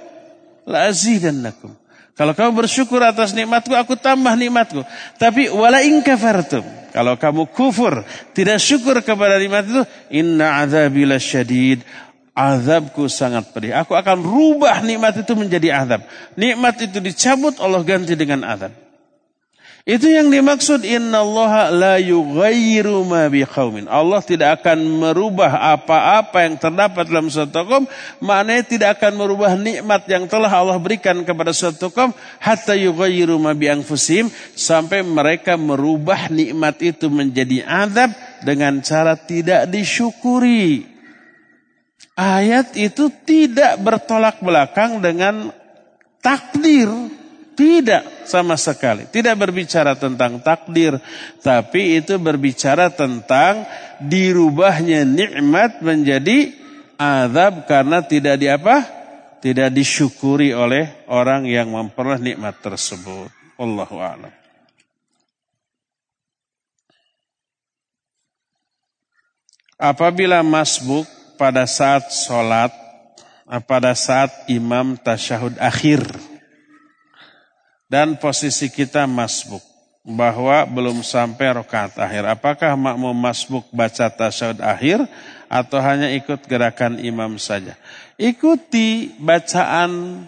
la azidannakum. Kalau kamu bersyukur atas nikmatku, aku tambah nikmatku. Tapi wala kafartum. Kalau kamu kufur, tidak syukur kepada nikmat itu, inna azabila syadid azabku sangat pedih. Aku akan rubah nikmat itu menjadi azab. Nikmat itu dicabut, Allah ganti dengan azab. Itu yang dimaksud innallaha la yughayyiru ma biqaumin. Allah tidak akan merubah apa-apa yang terdapat dalam suatu kaum, maknanya tidak akan merubah nikmat yang telah Allah berikan kepada suatu kaum hatta yughayyiru ma bi anfusihim sampai mereka merubah nikmat itu menjadi azab dengan cara tidak disyukuri. Ayat itu tidak bertolak belakang dengan takdir. Tidak sama sekali. Tidak berbicara tentang takdir. Tapi itu berbicara tentang dirubahnya nikmat menjadi azab karena tidak di apa? Tidak disyukuri oleh orang yang memperoleh nikmat tersebut. Allahu a'lam. Apabila masbuk pada saat sholat, pada saat imam tasyahud akhir. Dan posisi kita masbuk. Bahwa belum sampai rokaat akhir. Apakah makmum masbuk baca tasyahud akhir atau hanya ikut gerakan imam saja? Ikuti bacaan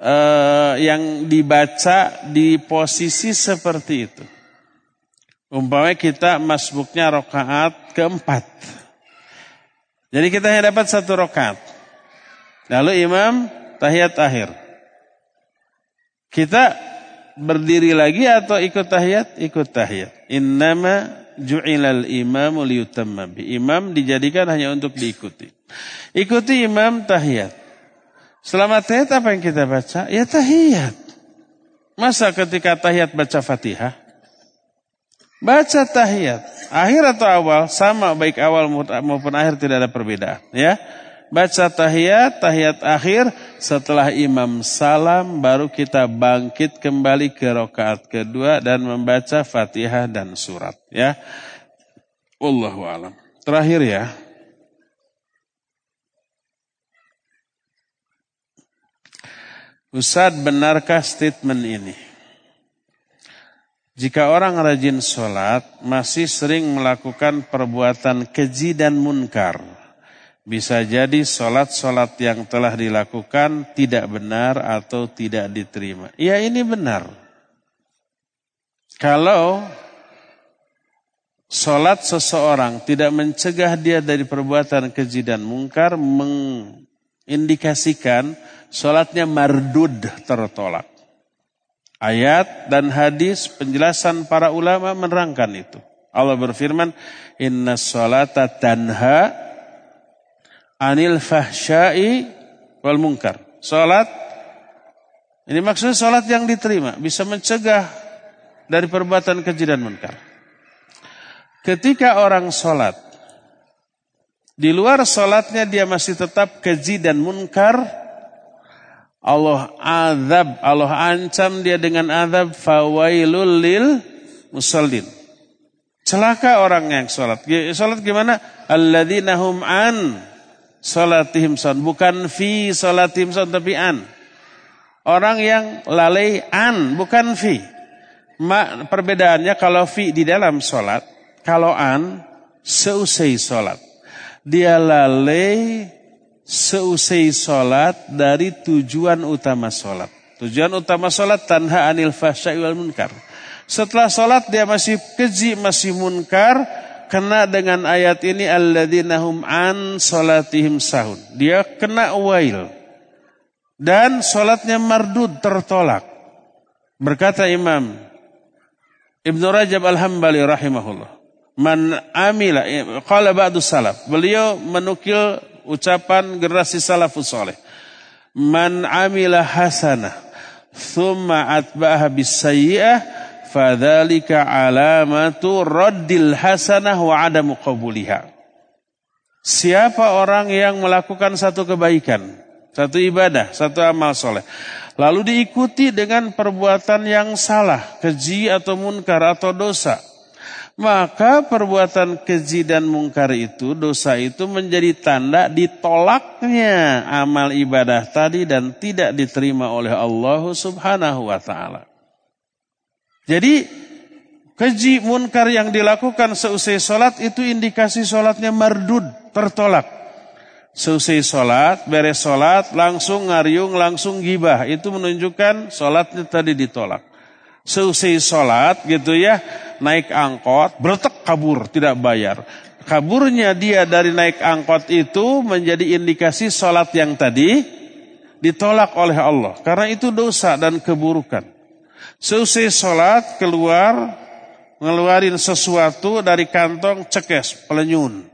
uh, yang dibaca di posisi seperti itu. Umpamanya kita masbuknya rokaat keempat. Jadi kita hanya dapat satu rokaat. Lalu imam tahiyat akhir. Kita berdiri lagi atau ikut tahiyat? Ikut tahiyat. Innama ju'ilal imamu liyutamma bi. Imam dijadikan hanya untuk diikuti. Ikuti imam tahiyat. Selama tahiyat apa yang kita baca? Ya tahiyat. Masa ketika tahiyat baca fatihah? Baca tahiyat. Akhir atau awal sama baik awal maupun akhir tidak ada perbedaan, ya. Baca tahiyat, tahiyat akhir setelah imam salam baru kita bangkit kembali ke rakaat kedua dan membaca Fatihah dan surat, ya. Wallahu alam. Terakhir ya. Ustadz benarkah statement ini? Jika orang rajin sholat, masih sering melakukan perbuatan keji dan munkar. Bisa jadi sholat-sholat yang telah dilakukan tidak benar atau tidak diterima. Ya ini benar. Kalau sholat seseorang tidak mencegah dia dari perbuatan keji dan munkar, mengindikasikan sholatnya mardud tertolak. Ayat dan hadis penjelasan para ulama menerangkan itu. Allah berfirman, Inna salata tanha anil fahsyai wal munkar. Salat, ini maksudnya salat yang diterima, bisa mencegah dari perbuatan keji dan munkar. Ketika orang salat, di luar salatnya dia masih tetap keji dan munkar, Allah azab, Allah ancam dia dengan azab fawailul lil musallin. Celaka orang yang sholat. Sholat gimana? Alladzina hum an sholatihim son. Bukan fi sholatihim son, tapi an. Orang yang lalai an, bukan fi. Ma, perbedaannya kalau fi di dalam sholat, kalau an, seusai sholat. Dia lalai seusai sholat dari tujuan utama sholat. Tujuan utama sholat tanha anil fahsyai wal munkar. Setelah sholat dia masih keji, masih munkar. Kena dengan ayat ini alladzina hum an sholatihim sahun. Dia kena wail. Dan sholatnya mardud tertolak. Berkata Imam Ibn Rajab Al-Hambali rahimahullah. Man amila, qala ba'du salaf. Beliau menukil ucapan generasi salafus soleh. Man amila hasanah thumma atba'aha bisayyi'ah fadzalika alamatu raddil hasanah wa adamu qabuliha. Siapa orang yang melakukan satu kebaikan, satu ibadah, satu amal soleh, lalu diikuti dengan perbuatan yang salah, keji atau munkar atau dosa, maka perbuatan keji dan mungkar itu, dosa itu menjadi tanda ditolaknya amal ibadah tadi dan tidak diterima oleh Allah subhanahu wa ta'ala. Jadi keji munkar yang dilakukan seusai sholat itu indikasi sholatnya mardud, tertolak. Seusai sholat, beres sholat, langsung ngariung, langsung gibah. Itu menunjukkan sholatnya tadi ditolak. Seusai sholat gitu ya, naik angkot, bertek kabur, tidak bayar. Kaburnya dia dari naik angkot itu menjadi indikasi sholat yang tadi ditolak oleh Allah. Karena itu dosa dan keburukan. Seusai sholat keluar, ngeluarin sesuatu dari kantong cekes, pelenyun.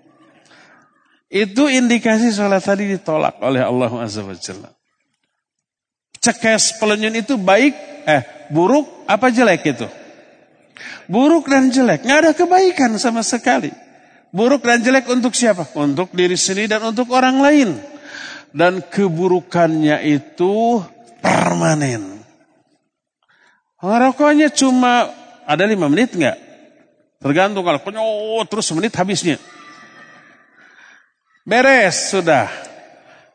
Itu indikasi sholat tadi ditolak oleh Allah Azza wa Jalla. Cekes pelenyun itu baik, eh buruk apa jelek itu? Buruk dan jelek. Nggak ada kebaikan sama sekali. Buruk dan jelek untuk siapa? Untuk diri sendiri dan untuk orang lain. Dan keburukannya itu permanen. Rokoknya cuma ada lima menit nggak? Tergantung kalau penyot terus menit habisnya. Beres sudah.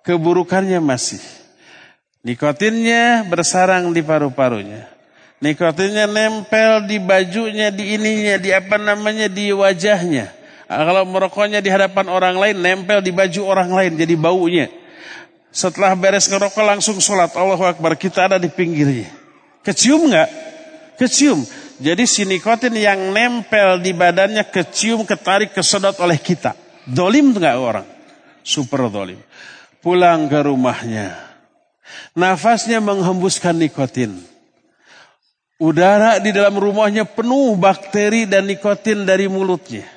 Keburukannya masih. Nikotinnya bersarang di paru-parunya. Nikotinnya nempel di bajunya, di ininya, di apa namanya, di wajahnya. Ah, kalau merokoknya di hadapan orang lain, nempel di baju orang lain, jadi baunya. Setelah beres ngerokok langsung sholat. Allahu Akbar. Kita ada di pinggirnya. Kecium nggak? Kecium. Jadi si nikotin yang nempel di badannya kecium, ketarik, kesedot oleh kita. Dolim nggak orang? Super dolim. Pulang ke rumahnya. Nafasnya menghembuskan nikotin. Udara di dalam rumahnya penuh bakteri dan nikotin dari mulutnya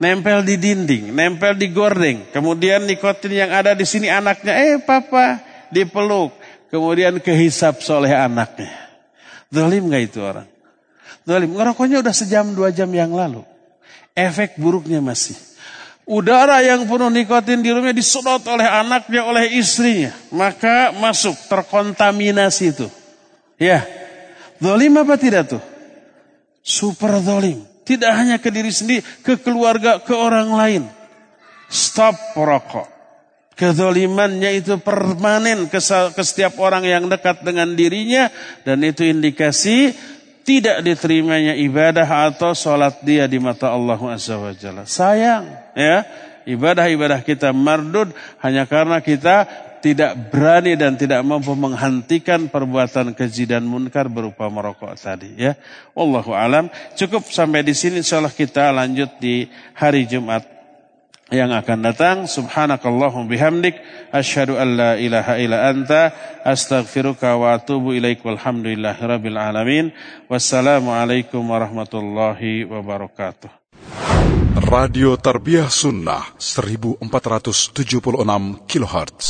nempel di dinding, nempel di gordeng. Kemudian nikotin yang ada di sini anaknya, eh papa, dipeluk. Kemudian kehisap soleh anaknya. Zalim gak itu orang? Zalim, ngerokoknya udah sejam dua jam yang lalu. Efek buruknya masih. Udara yang penuh nikotin di rumahnya disedot oleh anaknya, oleh istrinya. Maka masuk, terkontaminasi itu. Ya, zalim apa tidak tuh? Super zalim. Tidak hanya ke diri sendiri, ke keluarga, ke orang lain. Stop rokok. Kezolimannya itu permanen ke, ke setiap orang yang dekat dengan dirinya. Dan itu indikasi tidak diterimanya ibadah atau sholat dia di mata Allah Azza wa Jalla. Sayang ya, ibadah-ibadah kita mardud hanya karena kita tidak berani dan tidak mampu menghentikan perbuatan keji dan munkar berupa merokok tadi ya. Wallahu alam. Cukup sampai di sini insyaallah kita lanjut di hari Jumat yang akan datang. Subhanakallahum bihamdik asyhadu an la ilaha illa anta astaghfiruka wa atubu ilaik walhamdulillahirabbil alamin. Wassalamualaikum warahmatullahi wabarakatuh. Radio Tarbiyah Sunnah 1476 kHz.